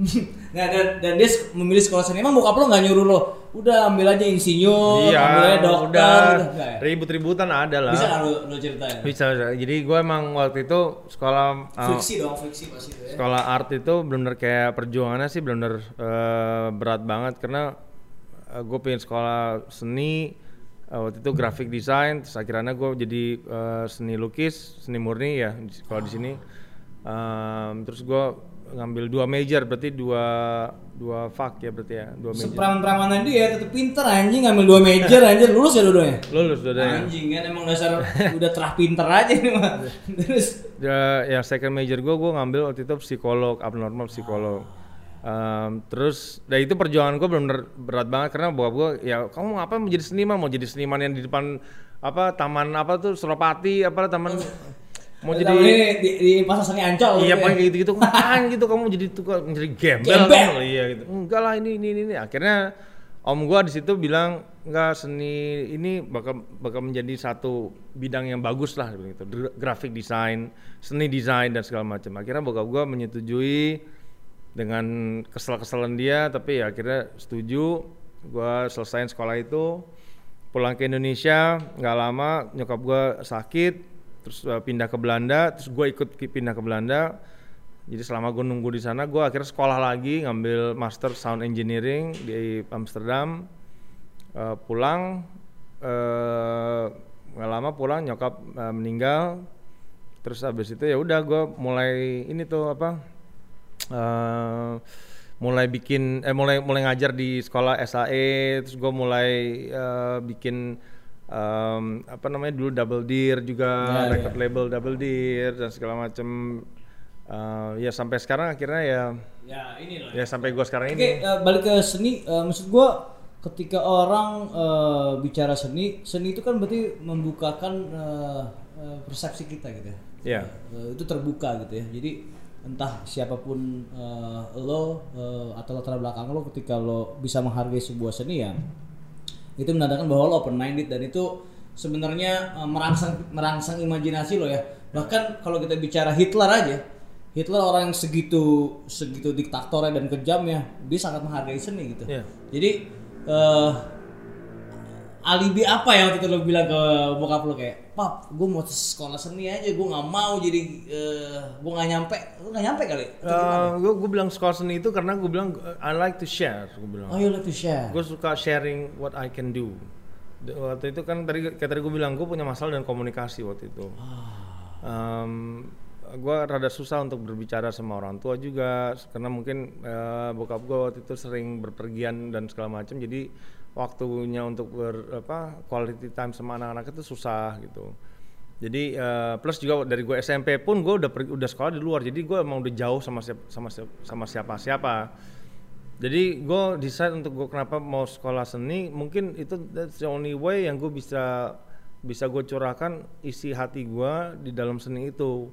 nah dan, dan dia memilih sekolah seni. Emang bokap lo nggak nyuruh lo, udah ambil aja insinyur, Iya, ambil aja dokter, udah. Nggak ya? ribut-ributan ada lah. Bisa nggak lo, lo ceritain? Bisa, bisa. Jadi gue emang waktu itu sekolah uh, Friksi dong, friksi pasti itu ya. sekolah art itu benar-benar kayak perjuangannya sih benar-benar uh, berat banget karena gue pengen sekolah seni uh, waktu itu graphic design terus akhirnya gue jadi uh, seni lukis seni murni ya sekolah di sini Um, terus gue ngambil dua major berarti dua dua fak ya berarti ya dua major Sepraman-pramanan dia tetep pinter anjing ngambil dua major anjir lulus ya dua-duanya. lulus udah ya. Anjing kan emang dasar udah terah pinter aja nih mah. Terus Ya, ya second major gue gue ngambil waktu itu psikolog abnormal psikolog Um, terus dari itu perjuangan gue benar-benar berat banget karena bokap gue ya kamu apa mau jadi seniman mau jadi seniman yang di depan apa taman apa tuh Suropati apa taman mau jadi di, di pasar seni ancol iya kayak gitu gitu ngapain gitu? Kamu jadi tukang menjadi gembel, Gembel. kamu?" iya gitu. Enggak lah ini ini ini akhirnya om gua di situ bilang enggak seni ini bakal bakal menjadi satu bidang yang bagus lah gitu. Graphic design seni desain dan segala macam. Akhirnya bokap gua menyetujui dengan kesel-keselan dia tapi ya akhirnya setuju. Gua selesaiin sekolah itu. Pulang ke Indonesia nggak lama nyokap gua sakit terus uh, pindah ke Belanda terus gue ikut pindah ke Belanda. Jadi selama gue nunggu di sana gue akhirnya sekolah lagi ngambil master sound engineering di Amsterdam. Uh, pulang nggak lama pulang nyokap uh, meninggal. Terus habis itu ya udah gue mulai ini tuh apa eh, mulai bikin eh mulai mulai ngajar di sekolah SAE terus gue mulai eh, bikin em, apa namanya dulu Double Deer juga Ya, record label Double Deer dan segala macem Eh, ya sampai sekarang akhirnya ya Ya ini loh. ya sampai gue sekarang Oke, ini eh, balik ke seni. eh, maksud gua ketika orang eh, bicara seni, seni itu kan berarti membukakan eh, persepsi kita gitu ya. ya Eh, itu terbuka gitu ya. Jadi entah siapa pun eh, lo eh, atau latar belakang lo ketika lo bisa menghargai sebuah seni ya itu menandakan bahwa lo open minded dan itu sebenarnya eh, merangsang merangsang imajinasi lo ya bahkan kalau kita bicara Hitler aja Hitler orang yang segitu segitu diktatornya dan kejamnya dia sangat menghargai seni gitu Iya. jadi eh, alibi apa ya waktu itu lo bilang ke bokap lo kayak pap gue mau sekolah seni aja gue nggak mau jadi eh gue nggak nyampe. Lo nggak nyampe kali? Gue gue bilang sekolah seni itu karena gue bilang I like to share gue bilang. Oh you like to share? Gue suka sharing what I can do. Waktu itu kan tadi kayak tadi gue bilang gue punya masalah dengan komunikasi waktu itu. Um, gue rada susah untuk berbicara sama orang tua juga karena mungkin eh, bokap gue waktu itu sering berpergian dan segala macam jadi waktunya untuk ber apa quality time sama anak-anak itu susah gitu. Jadi eh, plus juga dari gue SMP pun gue udah pergi- udah sekolah di luar. Jadi gue emang udah jauh sama siapa sama siapa sama siapa siapa jadi gue decide untuk gue kenapa mau sekolah seni. Mungkin itu that's the only way yang gue bisa bisa gue curahkan isi hati gue di dalam seni itu.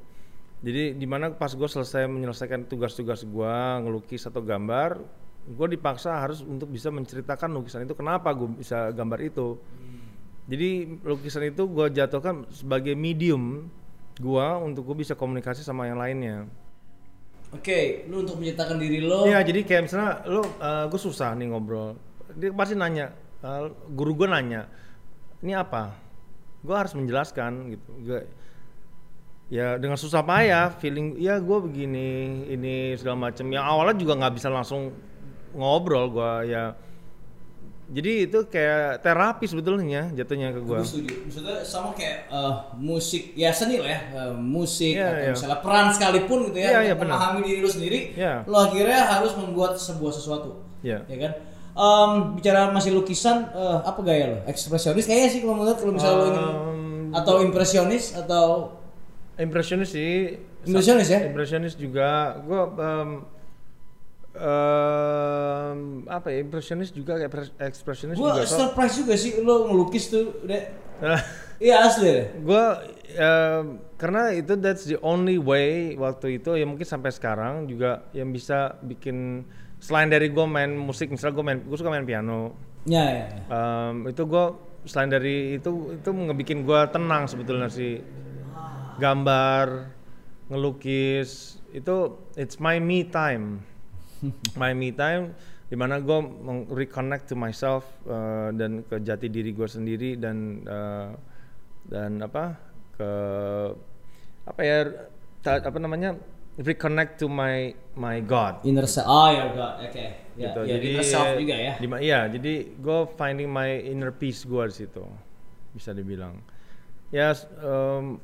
Jadi di mana pas gue selesai menyelesaikan tugas-tugas gue ngelukis atau gambar gue dipaksa harus untuk bisa menceritakan lukisan itu kenapa gue bisa gambar itu jadi lukisan itu gue jatuhkan sebagai medium gue untuk gue bisa komunikasi sama yang lainnya oke lu untuk menceritakan diri lo Iya, jadi kayak misalnya lo, gue susah nih ngobrol. Dia pasti nanya, eh, guru gue nanya, ini apa? Gue harus menjelaskan gitu. Gue, ya dengan susah payah, feeling, ya gue begini, ini segala macam. Yang awalnya juga nggak bisa langsung ngobrol gue ya. Jadi itu kayak terapi sebetulnya jatuhnya ke gue. Gue setuju. Maksudnya sama kayak eh, musik, ya seni lah ya, eh, musik Iya, atau iya. misalnya peran sekalipun gitu ya, Iya, iya, untuk benar. memahami diri lu sendiri, Iya. lo akhirnya harus membuat sebuah sesuatu, Iya. ya kan? Em, bicara masih lukisan, eh, apa gaya lo? Ekspresionis kayaknya sih kalau menurut kalau misalnya lo ingin Um, atau impresionis atau Impressionis sih. Impressionis ya? Impressionis juga. Gue um, um, apa ya? Impressionis juga kayak pres- ekspresionis gue juga. So, surprise juga sih lo ngelukis tuh, deh. Iya asli deh. gue karena itu that's the only way waktu itu ya mungkin sampai sekarang juga yang bisa bikin selain dari gue main musik misalnya gue main gue suka main piano Ya, ya, ya. um, itu gue selain dari itu itu ngebikin gue tenang sebetulnya sih gambar ngelukis itu it's my me time my me time di mana gue reconnect to myself uh, dan ke jati diri gue sendiri dan uh, dan apa ke apa ya ta- apa namanya reconnect to my my God Inner self. Oh ya, God. Oke. Ya, gitu. ya, jadi inner self juga ya. Di, iya, jadi gue finding my inner peace gue di situ, bisa dibilang. Ya, s- um,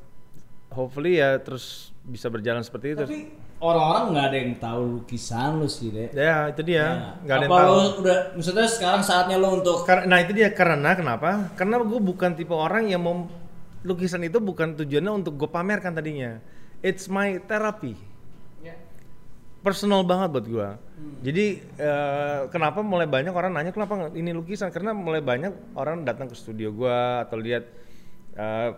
hopefully ya terus bisa berjalan seperti itu. Tapi orang-orang nggak ada yang tahu lukisan lu sih, deh. ya itu dia, nggak ada yang Apa tahu. lo udah maksudnya sekarang saatnya lo untuk Karena, nah itu dia karena kenapa? Karena gue bukan tipe orang yang mau lukisan itu bukan tujuannya untuk gue pamerkan tadinya. It's my therapy. personal banget buat gua. Jadi eh, kenapa mulai banyak orang nanya kenapa ini lukisan? Karena mulai banyak orang datang ke studio gua atau lihat eh,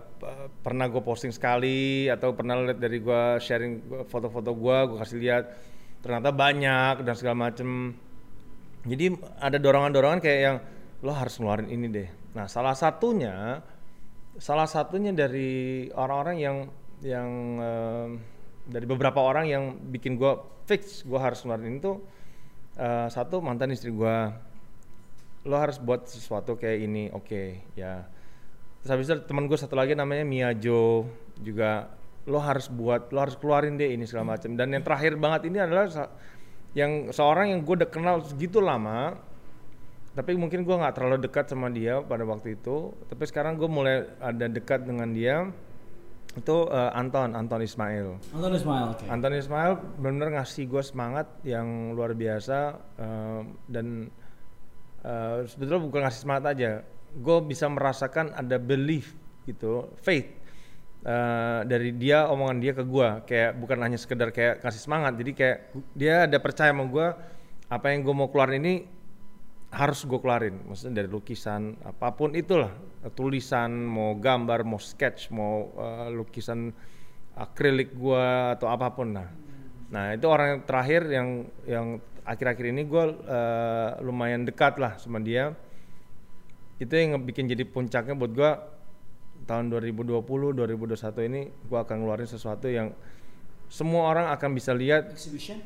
pernah gue posting sekali atau pernah lihat dari gua sharing foto-foto gua, gua kasih lihat ternyata banyak dan segala macem. Jadi ada dorongan-dorongan kayak yang lo harus ngeluarin ini deh. Nah salah satunya, salah satunya dari orang-orang yang yang em, dari beberapa orang yang bikin gue fix gue harus ngeluarin itu eh, satu mantan istri gue. Lo harus buat sesuatu kayak ini, oke ya. Terus habis itu teman gue satu lagi namanya Mia Jo juga lo harus buat, lo harus keluarin deh ini segala macam. Dan yang terakhir banget ini adalah yang seorang yang gue udah kenal segitu lama tapi mungkin gue nggak terlalu dekat sama dia pada waktu itu tapi sekarang gue mulai ada dekat dengan dia itu eh, Anton Anton Ismail Anton Ismail, oke. Anton Ismail benar-benar ngasih gue semangat yang luar biasa eh, dan eh, sebetulnya bukan ngasih semangat aja gue bisa merasakan ada belief gitu faith eh, dari dia omongan dia ke gue kayak bukan hanya sekedar kayak kasih semangat jadi kayak dia ada percaya sama gue apa yang gue mau keluarin ini harus gue keluarin. Maksudnya dari lukisan apa pun itulah tulisan mau gambar mau sketch mau eh, lukisan akrilik gue atau apa pun. Nah nah itu orang yang terakhir yang yang akhir-akhir ini gue eh, lumayan dekat lah sama dia itu yang bikin jadi puncaknya buat gue tahun 2020 2021 ini gue akan ngeluarin sesuatu yang semua orang akan bisa lihat Exhibition?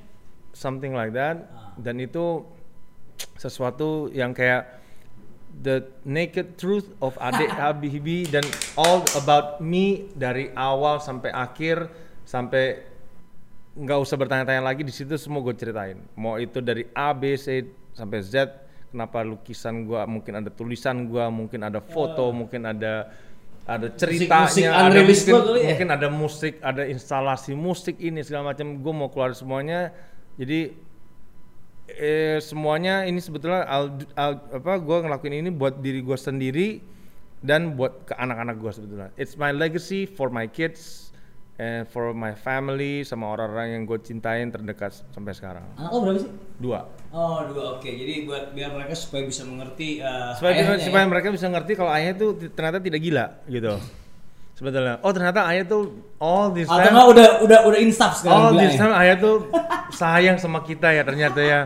something like that Ah. dan itu sesuatu yang kayak the naked truth of Ade Habibie dan all about me dari awal sampai akhir sampai nggak usah bertanya-tanya lagi di situ semua gue ceritain mau itu dari A B C sampai Z kenapa lukisan gua mungkin ada tulisan gua mungkin ada foto mungkin ada ada ceritanya musik ada unreleased mungkin, kali ya? mungkin ada musik ada instalasi musik ini segala macam gue mau keluar semuanya. Jadi eh semuanya ini sebetulnya do- I'll- apa gue ngelakuin ini buat diri gue sendiri dan buat ke anak-anak gue sebetulnya. It's my legacy for my kids and for my family sama orang-orang yang gue cintain terdekat sampai sekarang. Anak lo berapa sih? dua. Oh dua. Oke. Jadi buat biar mereka supaya bisa mengerti uh, supaya ayahnya supaya ya. mereka bisa ngerti kalau ayahnya tuh ti- ternyata tidak gila gitu. Sebetulnya. Oh ternyata ayah tuh all this Atau time nggak udah udah udah instaf sekarang all this time ayah tuh sayang sama kita ya ternyata ya.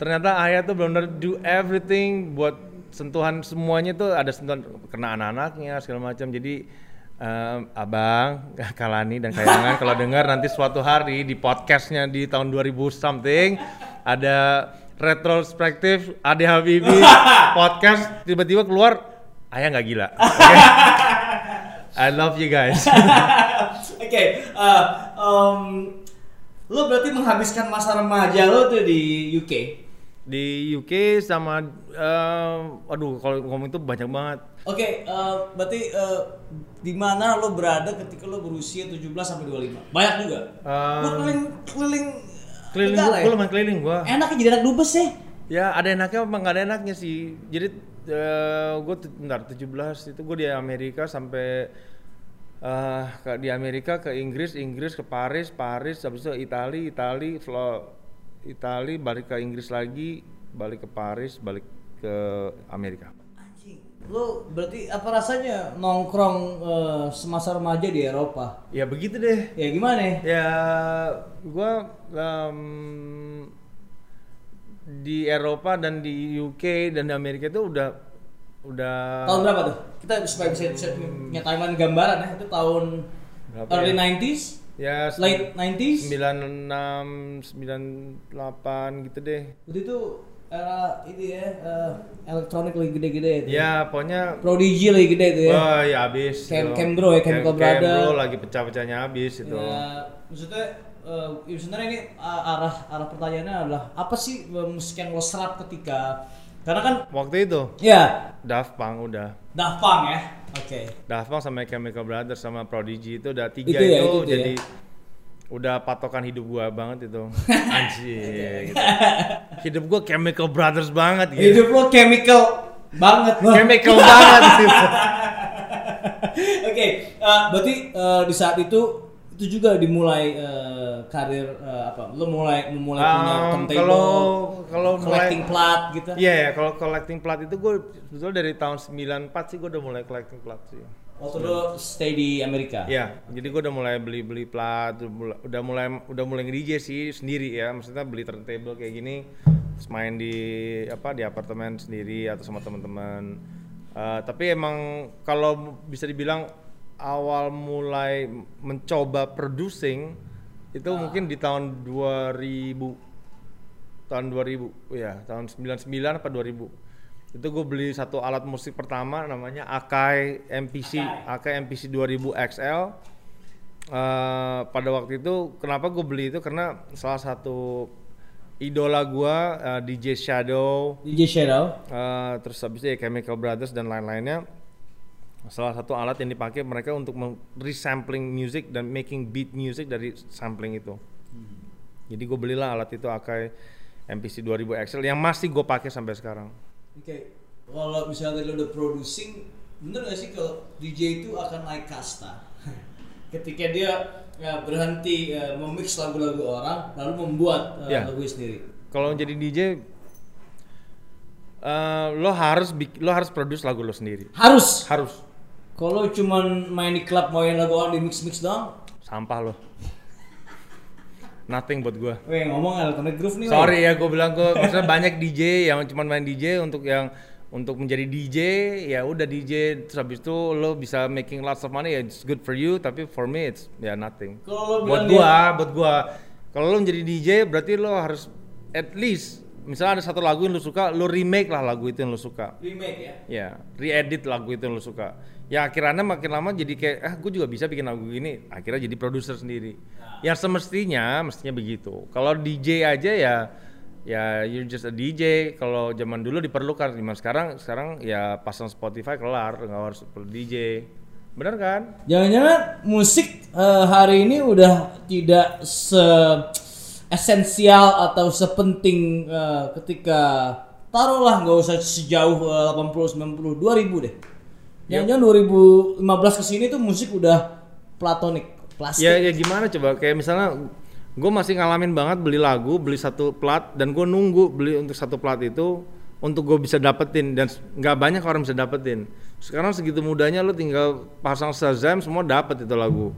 Ternyata ayah tuh benar-benar do everything buat sentuhan semuanya tuh ada sentuhan kena anak-anaknya segala macam. Jadi em, abang Kalani dan Kayangan kalau dengar nanti suatu hari di podcastnya di tahun 2000 something ada retrospektif Ade Habibie podcast tiba-tiba keluar ayah nggak gila Oke? I love you guys Oke, uh, um, lo berarti menghabiskan masa remaja lo tuh di UK. Di UK sama eh, aduh kalau ngomong itu banyak banget Oke, uh, berarti uh, di mana lo berada ketika lo berusia 17 sampai 25? Banyak juga. Lo keliling keliling keliling gua, ya? gua lumayan keliling gua Enak ya jadi anak dubes ya. ya ada enaknya apa nggak ada enaknya sih jadi eh gue bentar 17 itu gue di Amerika sampai eh ke di Amerika ke Inggris Inggris ke Paris Paris habis itu Itali Itali Flo Itali balik ke Inggris lagi balik ke Paris balik ke Amerika Anjing. Lo berarti apa rasanya nongkrong uh, semasa remaja di Eropa? ya begitu deh Ya gimana ya? Gua em, di Eropa dan di UK dan di Amerika itu udah udah Tahun berapa tuh? Kita supaya bisa, bisa punya timeline gambaran ya. Itu tahun Berapa early ya? 90s, ya late 90s. 96 98 gitu deh. Waktu itu era ini ya eh, elektronik lagi gede-gede itu. Ya, pokoknya Prodigy lagi gede itu ya. wah ya habis. Cam- itu. Cambro ya, Chemical Cam- Brother. Cambro lagi pecah-pecahnya habis itu. Ya, maksudnya eh, ya sebenarnya ini uh, arah arah pertanyaannya adalah apa sih eh, musik yang lo serap ketika karena kan Waktu itu ya Daft Punk udah. Daft Punk ya. Oke. Daft Punk sama Chemical Brothers sama Prodigy itu udah tiga Itu itu, ya, itu tuh jadi ya. udah patokan hidup gua banget itu anjing gitu. hidup gua Chemical Brothers banget gitu Hidup lo chemical banget loh. Chemical banget gitu. Oke, eh, berarti eh, di saat itu itu juga dimulai eh, karir eh, apa? Lo mulai memulai punya Um, turntable, kalau kalau collecting mulai plat gitu. Iya ya, kalau collecting plat itu gue sebetulnya dari tahun 94 sih gue udah mulai collecting plat sih. Waktu lo stay di Amerika. Iya, jadi gue udah mulai beli-beli plat, udah mulai- udah mulai mulai nge-DJ sih sendiri ya, maksudnya beli turntable kayak gini, terus main di apa di apartemen sendiri atau sama teman-teman. Eh, tapi emang kalau bisa dibilang awal mulai mencoba producing itu mungkin di tahun 2000 tahun 2000 ya tahun 99 apa 2000 itu gue beli satu alat musik pertama namanya Akai MPC Akai. MPC 2000 XL Eh, pada waktu itu kenapa gue beli itu? Karena salah satu idola gue eh, DJ Shadow. DJ Shadow. eh, terus habis itu ya Chemical Brothers dan lain-lainnya salah satu alat yang dipakai mereka untuk resampling music dan making beat music dari sampling itu jadi gue belilah alat itu Akai MPC 2000 XL yang masih gue pakai sampai sekarang Oke, kalau misalnya lo udah producing, bener gak sih kalau DJ itu akan naik kasta? Ketika dia ya, berhenti ya, memix lagu-lagu orang, lalu membuat uh, Ya. lagu sendiri. kalau jadi DJ eh, lo harus lo harus produce lagu lo sendiri Harus. harus Kalau cuman main di klub main lagu orang di mix-mix doang, sampah lo nothing buat gue weh ngomong elektronik groove nih. sorry ya gue bilang gue maksudnya banyak DJ yang cuma main DJ untuk yang untuk menjadi DJ ya udah DJ terus habis itu lo bisa making lots of money ya it's good for you tapi for me it's ya nothing Kalau lo buat gua buat gua kalau lo menjadi DJ berarti lo harus at least misalnya ada satu lagu yang lu suka, lu remake lah lagu itu yang lu suka. Remake ya. Ya, re-edit lagu itu yang lu suka. Ya akhirnya makin lama jadi kayak, ah gue juga bisa bikin lagu gini. Akhirnya jadi produser sendiri. Ya semestinya, mestinya begitu. Kalau DJ aja ya, ya you're just a DJ. Kalau zaman dulu diperlukan, gimana sekarang? Sekarang ya pasang Spotify kelar, nggak harus perlu DJ. Bener kan? Jangan-jangan musik eh, hari ini udah tidak se esensial atau sepenting eh, ketika taruhlah nggak usah sejauh eh, 80 90 2000 deh. Jangan-jangan 2015 ke sini tuh musik udah platonik, plastik. Ya ya gimana coba? Kayak misalnya gue masih ngalamin banget beli lagu, beli satu plat dan gue nunggu beli untuk satu plat itu untuk gue bisa dapetin dan nggak banyak orang bisa dapetin. Sekarang segitu mudahnya lo tinggal pasang Shazam semua dapet itu lagu.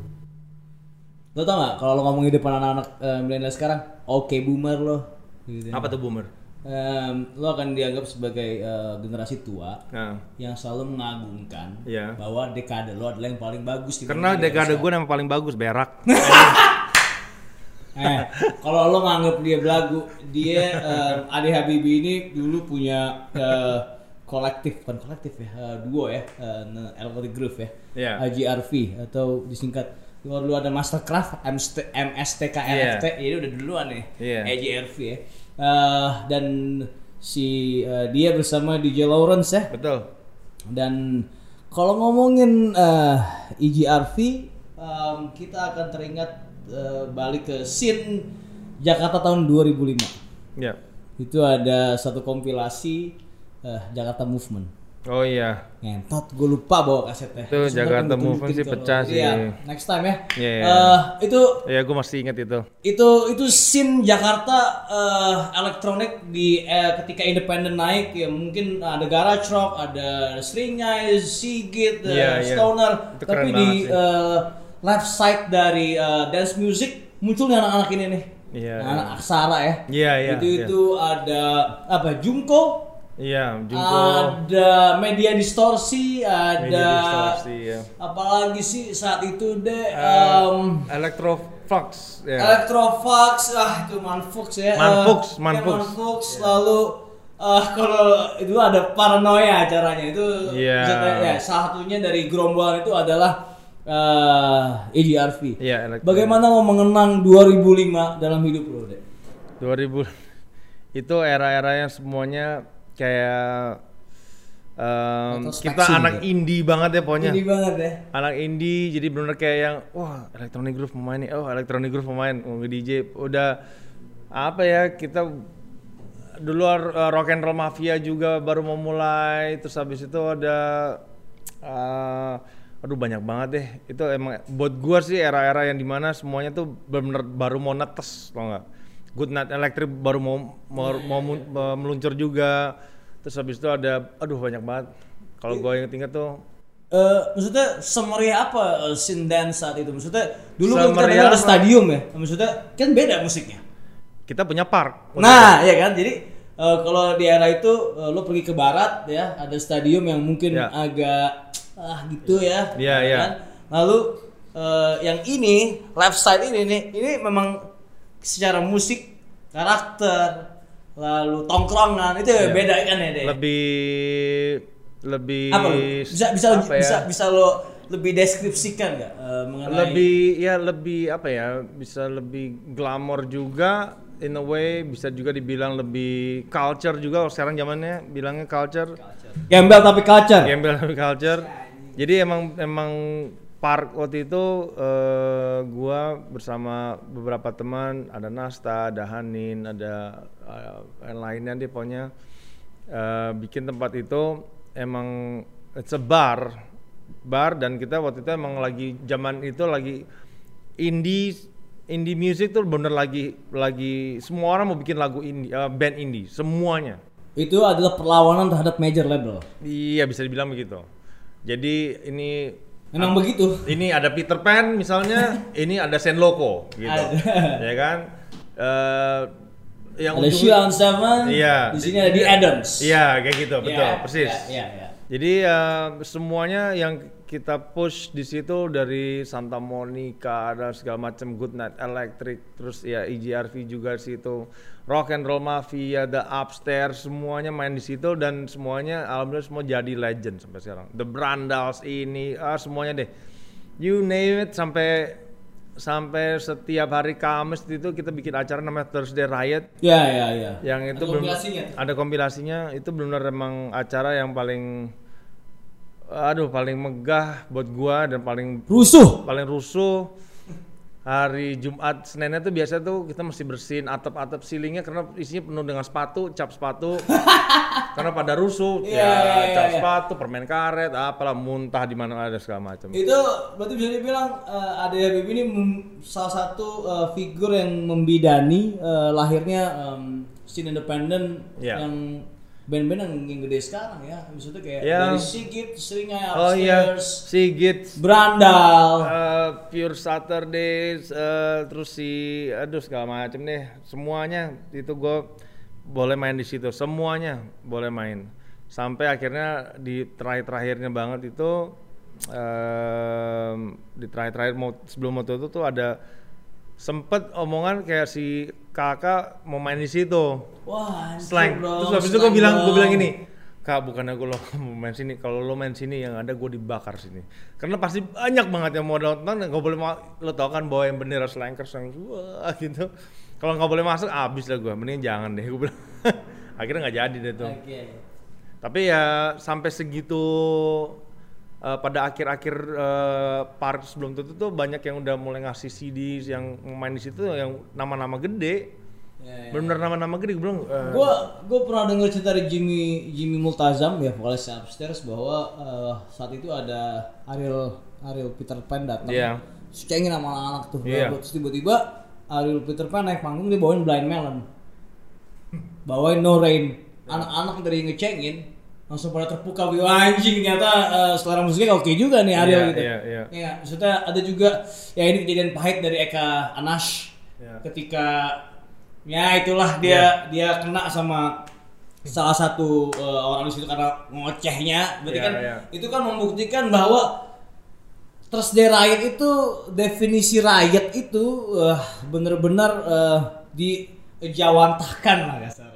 Lo tau gak kalau lo ngomong di depan anak-anak eh, milenial sekarang, oke boomer lo. Gitu. Apa tuh boomer? Em, lo akan dianggap sebagai eh, generasi tua Nah, yang selalu mengagungkan Iya. bahwa dekade lo adalah yang paling bagus karena dekade gue yang paling bagus berak. Eh, kalau lo nganggap dia belagu, dia em, Ade Habibie ini dulu punya eh, kolektif, bukan kolektif ya, eh, duo ya, uh, Elwood Groove ya, Iya. AJRV atau disingkat kalau dulu ada Mastercraft, MST, MSTKRFT, ini udah duluan nih, Iya. AJRV ya, Eh, dan si eh, dia bersama DJ Lawrence ya, Betul. dan kalau ngomongin eh, EGRV, em, kita akan teringat eh, balik ke scene Jakarta tahun 2005. Ya. Itu ada satu kompilasi eh, Jakarta Movement. Oh iya. Ngentot, gue lupa bawa kasetnya. Itu Sebenarnya Jakarta tunjukin Movement sih kalau- pecah sih. Iya, next time ya. Iya, iya. Eh, itu Ya gue masih inget itu. itu itu scene Jakarta eh, elektronik di eh, ketika independen naik ya mungkin ada garage rock, ada stringnya, Sigit, eh, Iya, iya. stoner, Itu keren tapi di eh, left side dari eh, dance music muncul nih anak-anak ini nih, Iya, anak aksara ya. Iya, iya, Itu iya. itu ada apa Junko, Iya, Junko. ada media distorsi, ada Media Distorsi, ya. apalagi sih saat itu deh. Eh, Electroflux. Ya. Electrofax, ah itu Manfux ya. Manfux, Eh, Manfux. ya, Manfux, lalu eh kalau itu ada paranoia acaranya itu Iya. tanya- ya, salah satunya dari gerombolan itu adalah eh EDRV. Iya, elektro- Bagaimana mau mengenang 2005 dalam hidup lo, Dek? 2000 itu era-era yang semuanya kayak Introspeksi kita anak gitu. indie banget ya pokoknya. Ini banget ya. anak indie jadi bener kayak yang wah electronic groove mau main nih. Oh electronic groove mau main mau DJ udah apa ya kita dulu uh, rock and roll mafia juga baru mau mulai. Terus habis itu ada uh, aduh banyak banget deh. Itu emang buat gua sih era-era yang di mana semuanya tuh bener baru mau netes tau nggak Good Night Electric baru mau mau, mau mun- mau meluncur juga terus habis itu ada aduh banyak banget kalau gua inget-inget tuh Eh, maksudnya semeriah apa eh, scene dance saat itu? Maksudnya dulu kan kita ada stadium ya. Maksudnya kan beda musiknya. kita punya park Nah, ya kan. Jadi eh, kalau di era itu eh, lo pergi ke barat ya, ada stadium yang mungkin Ya. agak ah gitu ya. Iya, ya iya. kan? Lalu eh, yang ini left side ini nih, ini memang secara musik, karakter, lalu tongkrongan itu Iya. beda kan ya, Dek? lebih lebih Apa lo? Bisa bisa apa ya? bisa bisa lo lebih deskripsikan nggak eh, mengenai lebih ya lebih apa ya bisa lebih glamor juga in a way bisa juga dibilang lebih culture juga kalau sekarang zamannya bilangnya culture gembel tapi culture. gembel lebih culture jadi emang emang park waktu itu eh, gua bersama beberapa teman ada Nasta ada Hanin ada eh, yang lainnya deh pokoknya eh, bikin tempat itu emang it's a bar bar dan kita waktu itu emang lagi zaman itu lagi indie indie music tuh bener lagi lagi semua orang mau bikin lagu indie eh, band indie semuanya Itu adalah perlawanan terhadap major label. iya bisa dibilang begitu jadi ini Memang begitu. ini ada Peter Pan misalnya ini ada Senloko gitu Ada. ya kan Eh, yang Ada ujung- Sheila on Seven. Iya. Di sini ada di Adams. Iya, kayak gitu, betul, Iya, persis. Iya, iya, iya. Jadi uh, semuanya yang kita push di situ dari Santa Monica ada segala macam Good Night Electric, terus ya EGRV juga di situ, Rock and Roll Mafia, The Upstairs semuanya main di situ dan semuanya alhamdulillah semua jadi legend sampai sekarang. The Brandals ini ah, semuanya deh, you name it sampai sampai setiap hari Kamis itu kita bikin acara namanya Thursday Riot Ya ya ya. yang Ada itu belum kompilasinya tuh. ada kompilasinya itu benar emang acara yang paling aduh paling megah buat gua dan paling Rusuh. paling rusuh hari Jumat Seninnya tuh biasa tuh kita mesti bersihin atap-atap ceilingnya karena isinya penuh dengan sepatu cap sepatu karena pada rusuh Iya, ya iya, iya, cap iya. sepatu permen karet apalah muntah di mana ada segala macam Itu berarti bisa dibilang uh, Ade Habib ini salah satu uh, figur yang membidani uh, lahirnya um, scene independen Iya. yang band-band yang, yang gede sekarang ya. Maksudnya kayak Iya. dari Sigit, Seringai, oh iya Upstairs, Sigit Brandal. Eh, Pure Saturdays, eh, terus si, aduh segala macem deh, semuanya itu gue boleh main di situ, semuanya boleh main. Sampai akhirnya di terakhir-terakhirnya banget itu, em, di terakhir-terakhir mau sebelum moto itu tuh ada sempet omongan kayak si kakak mau main di situ Wah, slang. dong, Terus habis itu gue bilang, gue bilang ini, kak bukannya gue lo mau main sini, kalau lo main sini yang ada gue dibakar sini. Karena pasti banyak banget yang mau nonton, gak boleh mau, lo tau kan bawa yang bendera slankers yang wah gitu. Kalau nggak boleh masuk, abis lah gue. Mending jangan deh, gue bilang. Akhirnya nggak jadi deh tuh. Oke. Tapi ya sampai segitu eh, pada akhir-akhir eh, part sebelum itu tuh banyak yang udah mulai ngasih CD yang main di situ yang nama-nama gede. Ya, ya. Bener-bener nama-nama gede bilang. eh, Gue gue pernah dengar cerita dari Jimmy Jimmy Multazam ya vokalis Upstairs bahwa eh, saat itu ada Ariel Ariel Peter Pan datang. Iya. Cengin sama anak-anak tuh. Iya. Terus tiba-tiba Ariel Peter Pan naik panggung dia bawain Blind Melon. Bawain No Rain. Anak-anak dari ngecengin langsung pada terpukau gitu anjing ternyata eh, selera musiknya oke juga nih Ariel Iya, gitu. iya, iya. Iya, maksudnya ada juga ya ini kejadian pahit dari Eka Anash Iya. ketika ya itulah dia dia kena sama salah satu eh, orang di situ karena ngocehnya berarti Iya, kan iya. itu kan membuktikan bahwa Thursday Riot itu definisi riot itu eh, bener-bener eh, dijawantahkan lah kasarnya ya.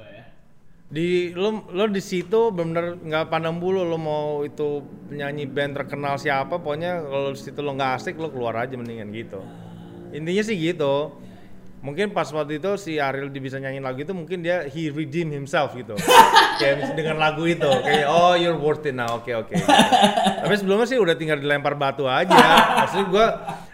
Di lo lo di situ benar nggak pandang bulu lo mau itu penyanyi band terkenal siapa pokoknya kalau di situ lo nggak asik lo keluar aja mendingan gitu. Intinya sih gitu. Mungkin pas waktu itu si Ariel bisa nyanyiin lagu itu mungkin dia he redeem himself gitu. Kayak dengan lagu itu. Kayak oh you're worth it now. Oke oke. Tapi sebelumnya sih udah tinggal dilempar batu aja. Maksudnya gua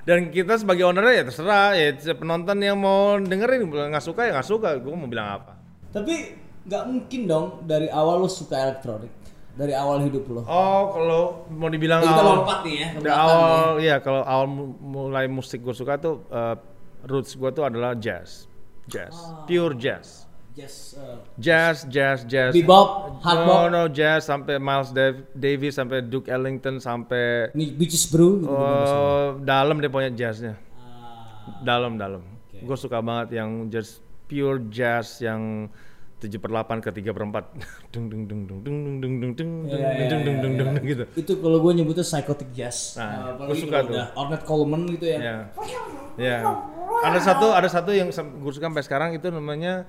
dan kita sebagai owner ya terserah. Ya penonton yang mau dengerin nggak suka ya nggak suka. Gua mau bilang apa. Tapi nggak mungkin dong dari awal lo suka elektronik. Dari awal hidup lo. Oh, kalau mau dibilang Kita awal, lompat nih ya, dari awal, ya kalau awal mu- mulai musik gue suka tuh eh, roots gue tuh adalah jazz, jazz, pure jazz, Just uh, jazz, jazz, jazz. Bebop, hard no, no, jazz sampai Miles Dav- Davis, sampai Duke Ellington, sampai ini Beaches Brew gitu. oh, dalam deh pokoknya jazznya, Ah, dalam dalam. Gue suka banget yang jazz, pure jazz yang 7 per 8 ke 3 per 4 dung dung dung dung dung dung dung dung dung Iya, iya, dung dung iya, dung iya. dung gitu. itu kalau gue nyebutnya psychotic jazz. Nah, gua apalagi suka tuh. Ornette Coleman gitu ya. Ya. Ada satu ada satu yang gue suka sampai sekarang itu namanya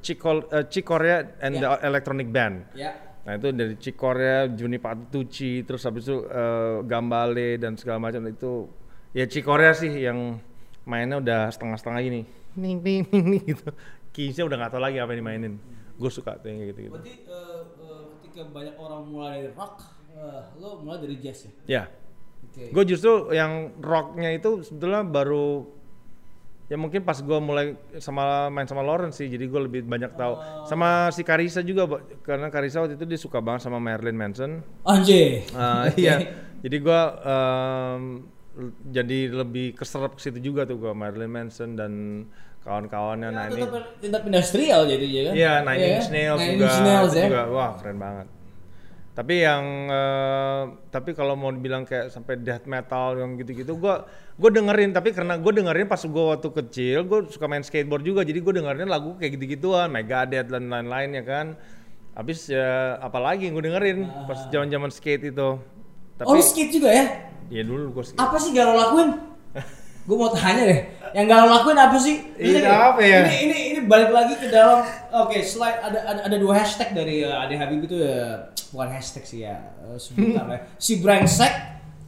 Chick, Col- uh, Chick Corea and the Electronic Band. Ya. Nah itu dari Chick Corea, Juni Patucci, terus habis itu uh, Gambale dan segala macam itu ya Chick Corea sih yang mainnya udah setengah-setengah ini. Ning ning ning ning gitu. Keysnya udah nggak tahu lagi apa yang dimainin. Gue suka tuh yang kayak gitu-gitu. Berarti uh, uh, ketika banyak orang mulai dari rock, uh, lo mulai dari jazz ya? Ya. Oke. Gue justru yang rocknya itu sebetulnya baru ya mungkin pas gue mulai sama main sama Lawrence sih jadi gue lebih banyak tahu sama si Karisa juga karena Karisa waktu itu dia suka banget sama Marilyn Manson Anjay. Ah, iya jadi gue l- jadi lebih keserap ke situ juga tuh gue Marilyn Manson dan kawan-kawannya nah ini tetap, industrial jadi ya kan? Iya, Nine Iya Inch? Nails Nine juga, Inch Nails itu ya. juga, wah keren banget. Tapi yang, eh, tapi kalau mau dibilang kayak sampai death metal yang gitu-gitu, gua, gua dengerin. Tapi karena gua dengerin pas gua waktu kecil, gua suka main skateboard juga, jadi gua dengerin lagu kayak gitu-gituan, Megadeth dan lain-lain ya kan. Abis ya apalagi yang gue dengerin pas zaman-zaman skate itu. Tapi oh skate juga ya? ya dulu gue skate. Apa sih gak lo lakuin? Gue mau tanya deh, yang gak lo lakuin apa sih? Ini- apa ya? Ini, ini, ini balik lagi ke dalam, oke slide ada, ada, ada dua hashtag dari uh, Ade Habib itu ya, bukan hashtag sih ya, uh, sebentar ya. Si brengsek,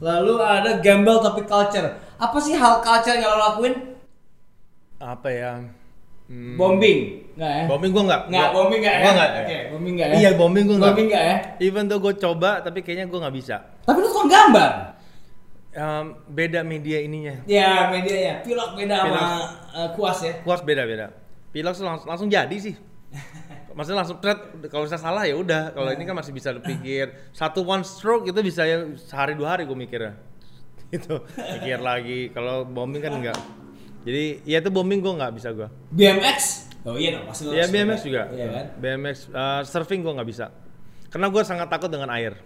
lalu ada gamble tapi culture. Apa sih hal culture yang lo lakuin? Apa ya? Hmm, Bombing, nggak ya? bombing gue nggak. Nggak, bombing nggak ya? Gue nggak. Oke, bombing nggak ya? Iya bombing gue nggak. Bombing nggak ya? Even tuh gue coba tapi kayaknya gue nggak bisa. Tapi lu tukang gambar. Em, beda media ininya. Ya medianya, pilok beda sama Pilok. uh, kuas ya. Kuas beda-beda. Pilox langsung, langsung jadi sih. Maksudnya langsung thread, kalau saya salah ya udah. Kalau ini kan masih bisa pikir satu one stroke itu bisa ya sehari dua hari gue mikirnya. Itu mikir lagi. Kalau bombing kan enggak. Jadi ya itu bombing gue nggak bisa gue. BMX? Oh iya dong, pasti Ya BMX beda. juga. Iya kan? BMX uh, surfing gue nggak bisa. Karena gue sangat takut dengan air.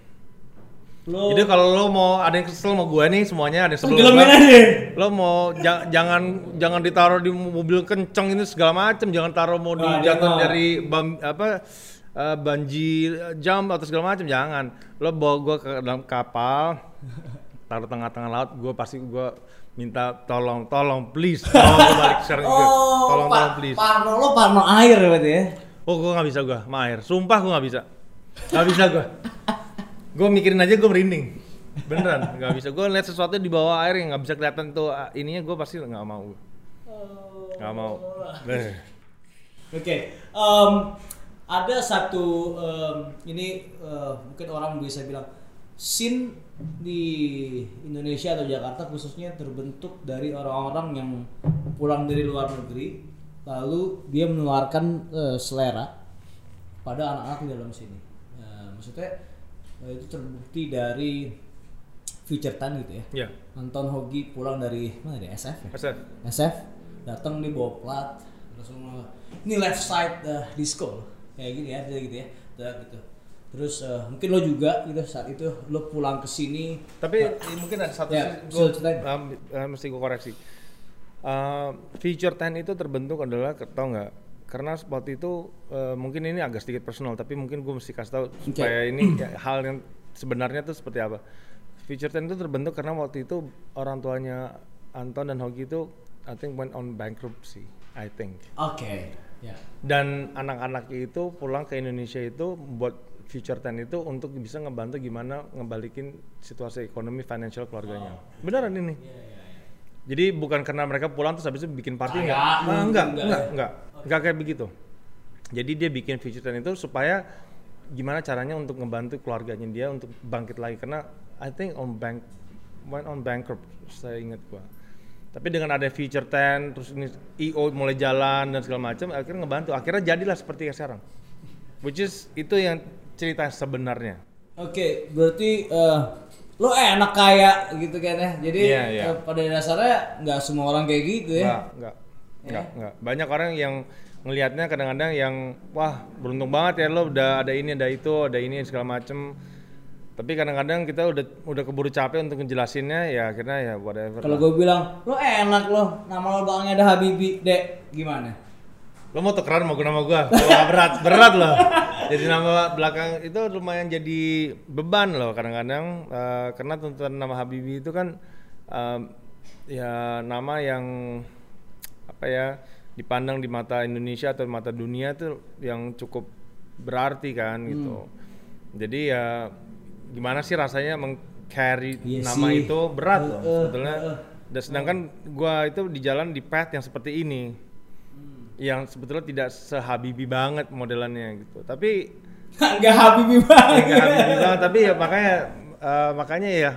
Lu Jadi kalau lo mau ada yang kesel sama gue nih semuanya ada yang aja. lo mau ja- jangan jangan ditaruh di mobil kenceng ini segala macem. Jangan taruh mau dia dijatuh mah. dari bam, apa eh, banji jump atau segala macem jangan. Lo bawa gua ke dalam kapal taruh tengah-tengah laut gua pasti gua minta tolong tolong please tolong balik sekarang juga. Oh, tolong tolong please. Parno lo Parno air berarti ya. oh gua nggak bisa gua sama air. Sumpah gua nggak bisa. Nggak bisa gua gua mikirin aja gua merinding. Beneran. Nggak bisa. Gua lihat sesuatu di bawah air yang nggak bisa kelihatan tuh ah, ininya gua pasti nggak mau. Nggak mau. Oke, em, ada satu em, ini eh, mungkin orang bisa bilang scene di Indonesia atau Jakarta khususnya terbentuk dari orang-orang yang pulang dari luar negeri lalu dia menularkan eh, selera pada anak-anak di dalam sini. Eh, maksudnya itu terbukti dari Future Tan gitu ya. ya Anton Hogi pulang dari mana dia SF ya? Asal. SF datang nih bawa plat langsung uh, ini left side uh, disco kayak gini ya gitu ya gitu terus uh, mungkin lo juga gitu saat itu lo pulang ke sini Tapi eh, mungkin ada satu Ya, sih gua, ceritain. um, uh, mesti gue koreksi. Uh, feature 10 itu terbentuk adalah tau nggak? Karena waktu itu uh, mungkin ini agak sedikit personal, tapi mungkin gue mesti kasih tahu supaya ini ya, hal yang sebenarnya itu seperti apa. Feature 10 itu terbentuk karena waktu itu orang tuanya Anton dan Hogi itu I think went on bankruptcy, I think. oke ya Dan anak-anak itu pulang ke Indonesia itu buat Future 10 itu untuk bisa ngebantu gimana ngebalikin situasi ekonomi financial keluarganya. Beneran ini. Jadi bukan karena mereka pulang terus habis itu bikin party enggak? Ah, mungkin enggak, enggak enggak, ya. enggak. Enggak kayak begitu. Jadi dia bikin Future 10 itu supaya gimana caranya untuk ngebantu keluarganya dia untuk bangkit lagi karena I think on bank went on bankrupt saya ingat gua. Tapi dengan ada Future 10 terus ini IO mulai jalan dan segala macam akhirnya ngebantu. Akhirnya jadilah seperti yang sekarang. Which is itu yang cerita sebenarnya. oke berarti uh, lo enak kaya gitu kan ya jadi Iya, iya. uh, pada dasarnya nggak semua orang kayak gitu ya Enggak, enggak. Enggak, enggak. Banyak orang yang ngelihatnya kadang-kadang yang wah beruntung banget ya lo udah ada ini ada itu ada ini segala macem. Tapi kadang-kadang kita udah udah keburu capek untuk ngejelasinnya ya akhirnya ya whatever kalau gue bilang lo enak lo nama lo belakangnya ada Habibi dek. Gimana? Lo mau tukeran mau gue nama gue berat berat loh jadi nama belakang itu lumayan jadi beban loh kadang-kadang eh, karena tuntutan nama Habibie itu kan em, ya nama yang apa ya dipandang di mata Indonesia atau mata dunia tuh yang cukup berarti kan gitu. Jadi ya gimana sih rasanya meng-carry Iya nama sih. itu? Berat loh Eh, sebetulnya. eh, eh. dan sedangkan gua itu di jalan di path yang seperti ini. Hmm. yang sebetulnya tidak sehabibi banget modelannya gitu. Tapi nggak Habibi banget. Nggak habibi banget tapi ya makanya eh, makanya ya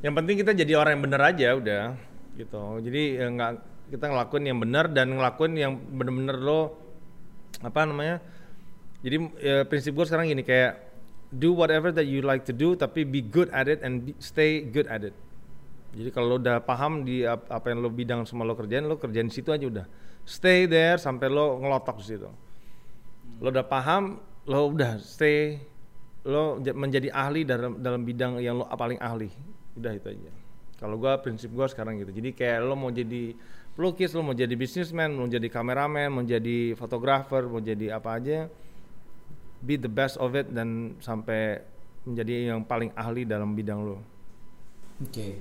yang penting kita jadi orang yang benar aja udah gitu. Jadi ya nggak kita ngelakuin yang benar dan ngelakuin yang bener-bener lo apa namanya jadi ya, prinsip gue sekarang gini kayak do whatever that you like to do tapi be good at it and be- stay good at it. Jadi kalau lo udah paham di ap- apa yang lo bidang semua lo kerjain lo kerjain di situ aja udah. Stay there sampai lo ngelotok di situ. Lo udah paham lo udah stay lo menjadi ahli dalam dalam bidang yang lo paling ahli. Udah itu aja. Kalau gua prinsip gua sekarang gitu. Jadi kayak lo mau jadi pelukis lo mau jadi businessman mau jadi kameramen mau jadi fotografer mau jadi apa aja be the best of it dan sampai menjadi yang paling ahli dalam bidang lo. Oke.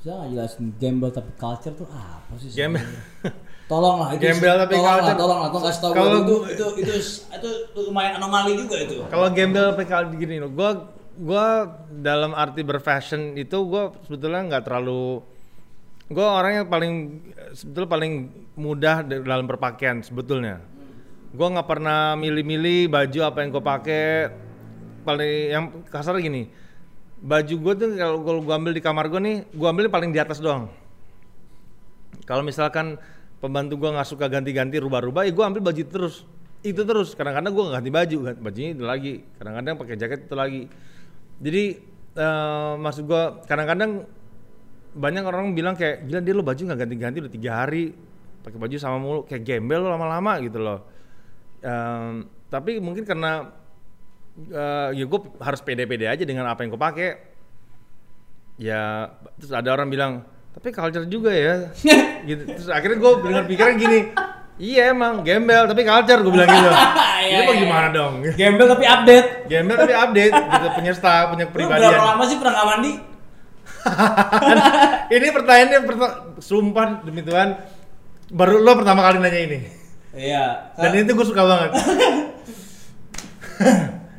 Bisa nggak jelasin gembel tapi culture tuh apa sih? Gembel. sebenarnya? Tolong lah itu. Gembel tapi tolong culture. Tolong lah, tolong kasih tahu Kalau itu, itu, itu itu itu lumayan anomali juga itu. Kalau gembel PKL gini loh, gua gua dalam arti berfashion itu gua sebetulnya nggak terlalu gua orang yang paling sebetulnya paling mudah dalam berpakaian sebetulnya. Gua nggak pernah milih-milih baju apa yang gua pakai. Paling yang kasar gini, baju gua tuh kalau gua ambil di kamar gua nih, gua ambil paling di atas doang. Kalau misalkan pembantu gua nggak suka ganti-ganti rubah-rubah, ya gua ambil baju terus. Itu terus. Kadang-kadang gua nggak ganti baju, ganti bajunya itu lagi. Kadang-kadang pakai jaket itu lagi. Jadi eh, maksud gua kadang-kadang banyak orang bilang kayak gila dia lo baju nggak ganti-ganti udah tiga hari pakai baju sama mulu kayak gembel lo lama-lama gitu loh. Em, tapi mungkin karena eh, ya gue harus pede-pede aja dengan apa yang gue pakai. Ya terus ada orang bilang tapi culture juga ya. gitu. Terus akhirnya gue dengan pikiran gini, iya emang gembel tapi culture gue bilang gitu. Iya, Ini mau iya, gimana iya. dong? Gembel tapi update. Gembel tapi update, gitu punya style, punya Lu kepribadian. berapa lama sih pernah nggak mandi? ini pertanyaannya perta- sumpah demi Tuhan baru lo pertama kali nanya ini Iya. dan itu gue suka banget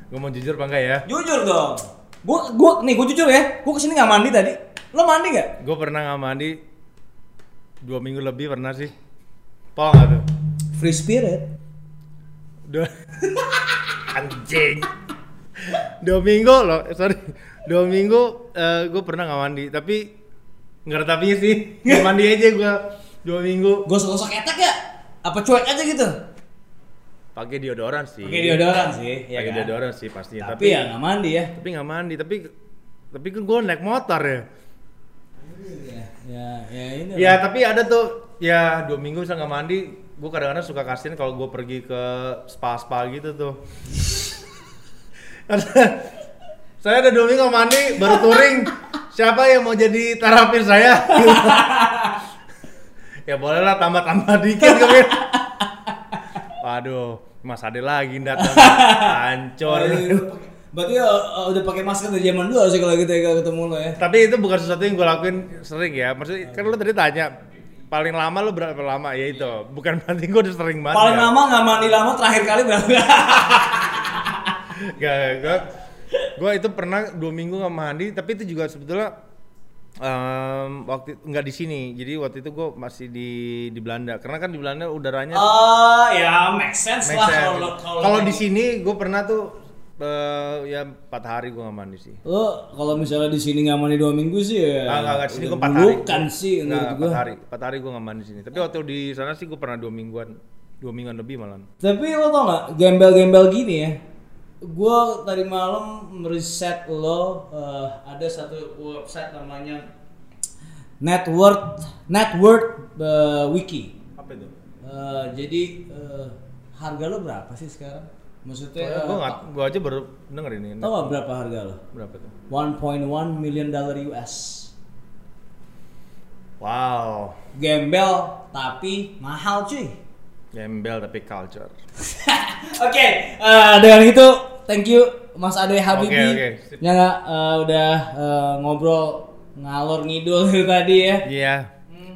gue mau jujur apa enggak ya Jujur dong. Gua gua nih gua jujur ya. Gua ke sini nggak mandi tadi. Lo mandi nggak? gue pernah nggak mandi dua minggu lebih pernah sih Pol nggak tuh Free spirit. dua anjing dua minggu loh eh, sorry dua minggu gue pernah nggak mandi tapi nggak ada tapinya sih nggak mandi aja gue dua minggu Gosok-gosok ketek ya? Apa cuek aja gitu? pakai deodoran sih Pakai deodoran sih, ya pakai kan? deodoran sih pastinya Tapi, ya nggak mandi ya. tapi nggak mandi tapi tapi kan gue naik motor ya Ya, ya, ya ini. ya lah. tapi ada tuh ya dua minggu bisa nggak mandi gue kadang-kadang suka kasihin kalau gue pergi ke spa spa gitu tuh saya ada dua minggu mandi baru touring siapa yang mau jadi terapis saya ya boleh lah tambah-tambah dikit kali waduh mas ade lagi datang hancur Aduh, Berarti uh, udah pakai masker dari zaman dulu sih kalau gitu ya ketemu lo ya. Tapi itu bukan sesuatu yang gue lakuin sering ya. Maksudnya kan lu tadi tanya paling lama lu berapa lama ya itu. Bukan berarti gue udah sering banget. Paling ya. lama nggak mandi lama terakhir kali berapa? Gak, gue gue itu pernah dua minggu nggak mandi. Tapi itu juga sebetulnya em, waktu nggak di sini. Jadi waktu itu gue masih di di Belanda. Karena kan di Belanda udaranya Oh ya make sense make lah sense. kalau kalau Kalau di sini gue pernah tuh eh, ya empat hari gue nggak mandi sih. Lo kalau misalnya di sini nggak mandi dua minggu sih ya. Ah, enggak, enggak, di sini gue empat hari. bulukan sih Enggak, menurut empat gua. hari. Empat hari gue nggak mandi di sini. Tapi waktu di sana sih gue pernah dua mingguan, dua mingguan lebih malah. Tapi lo tau gak, gembel-gembel gini ya Gue tadi malam meriset lo eh, Ada satu website namanya Network Network eh, Wiki Apa itu? Eh, Jadi eh, harga lo berapa sih sekarang? Maksudnya gue nggak, gue aja baru denger ini. Tau gak berapa harga lo? Berapa tuh? 1.1 million dollar US Wow, Gembel tapi mahal cuy gembel tapi culture. Oke, eh, dengan itu thank you Mas Ade Habibi Oke, oke, sip. yang eh, udah eh, ngobrol ngalor ngidul tadi ya. Iya.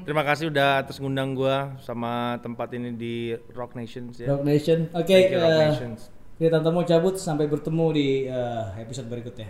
Terima kasih udah atas ngundang gue sama tempat ini di Rock Nations ya. Rock Nation. Oke, Thank you, Rock eh, Nations. kita mau cabut sampai bertemu di eh, episode berikutnya.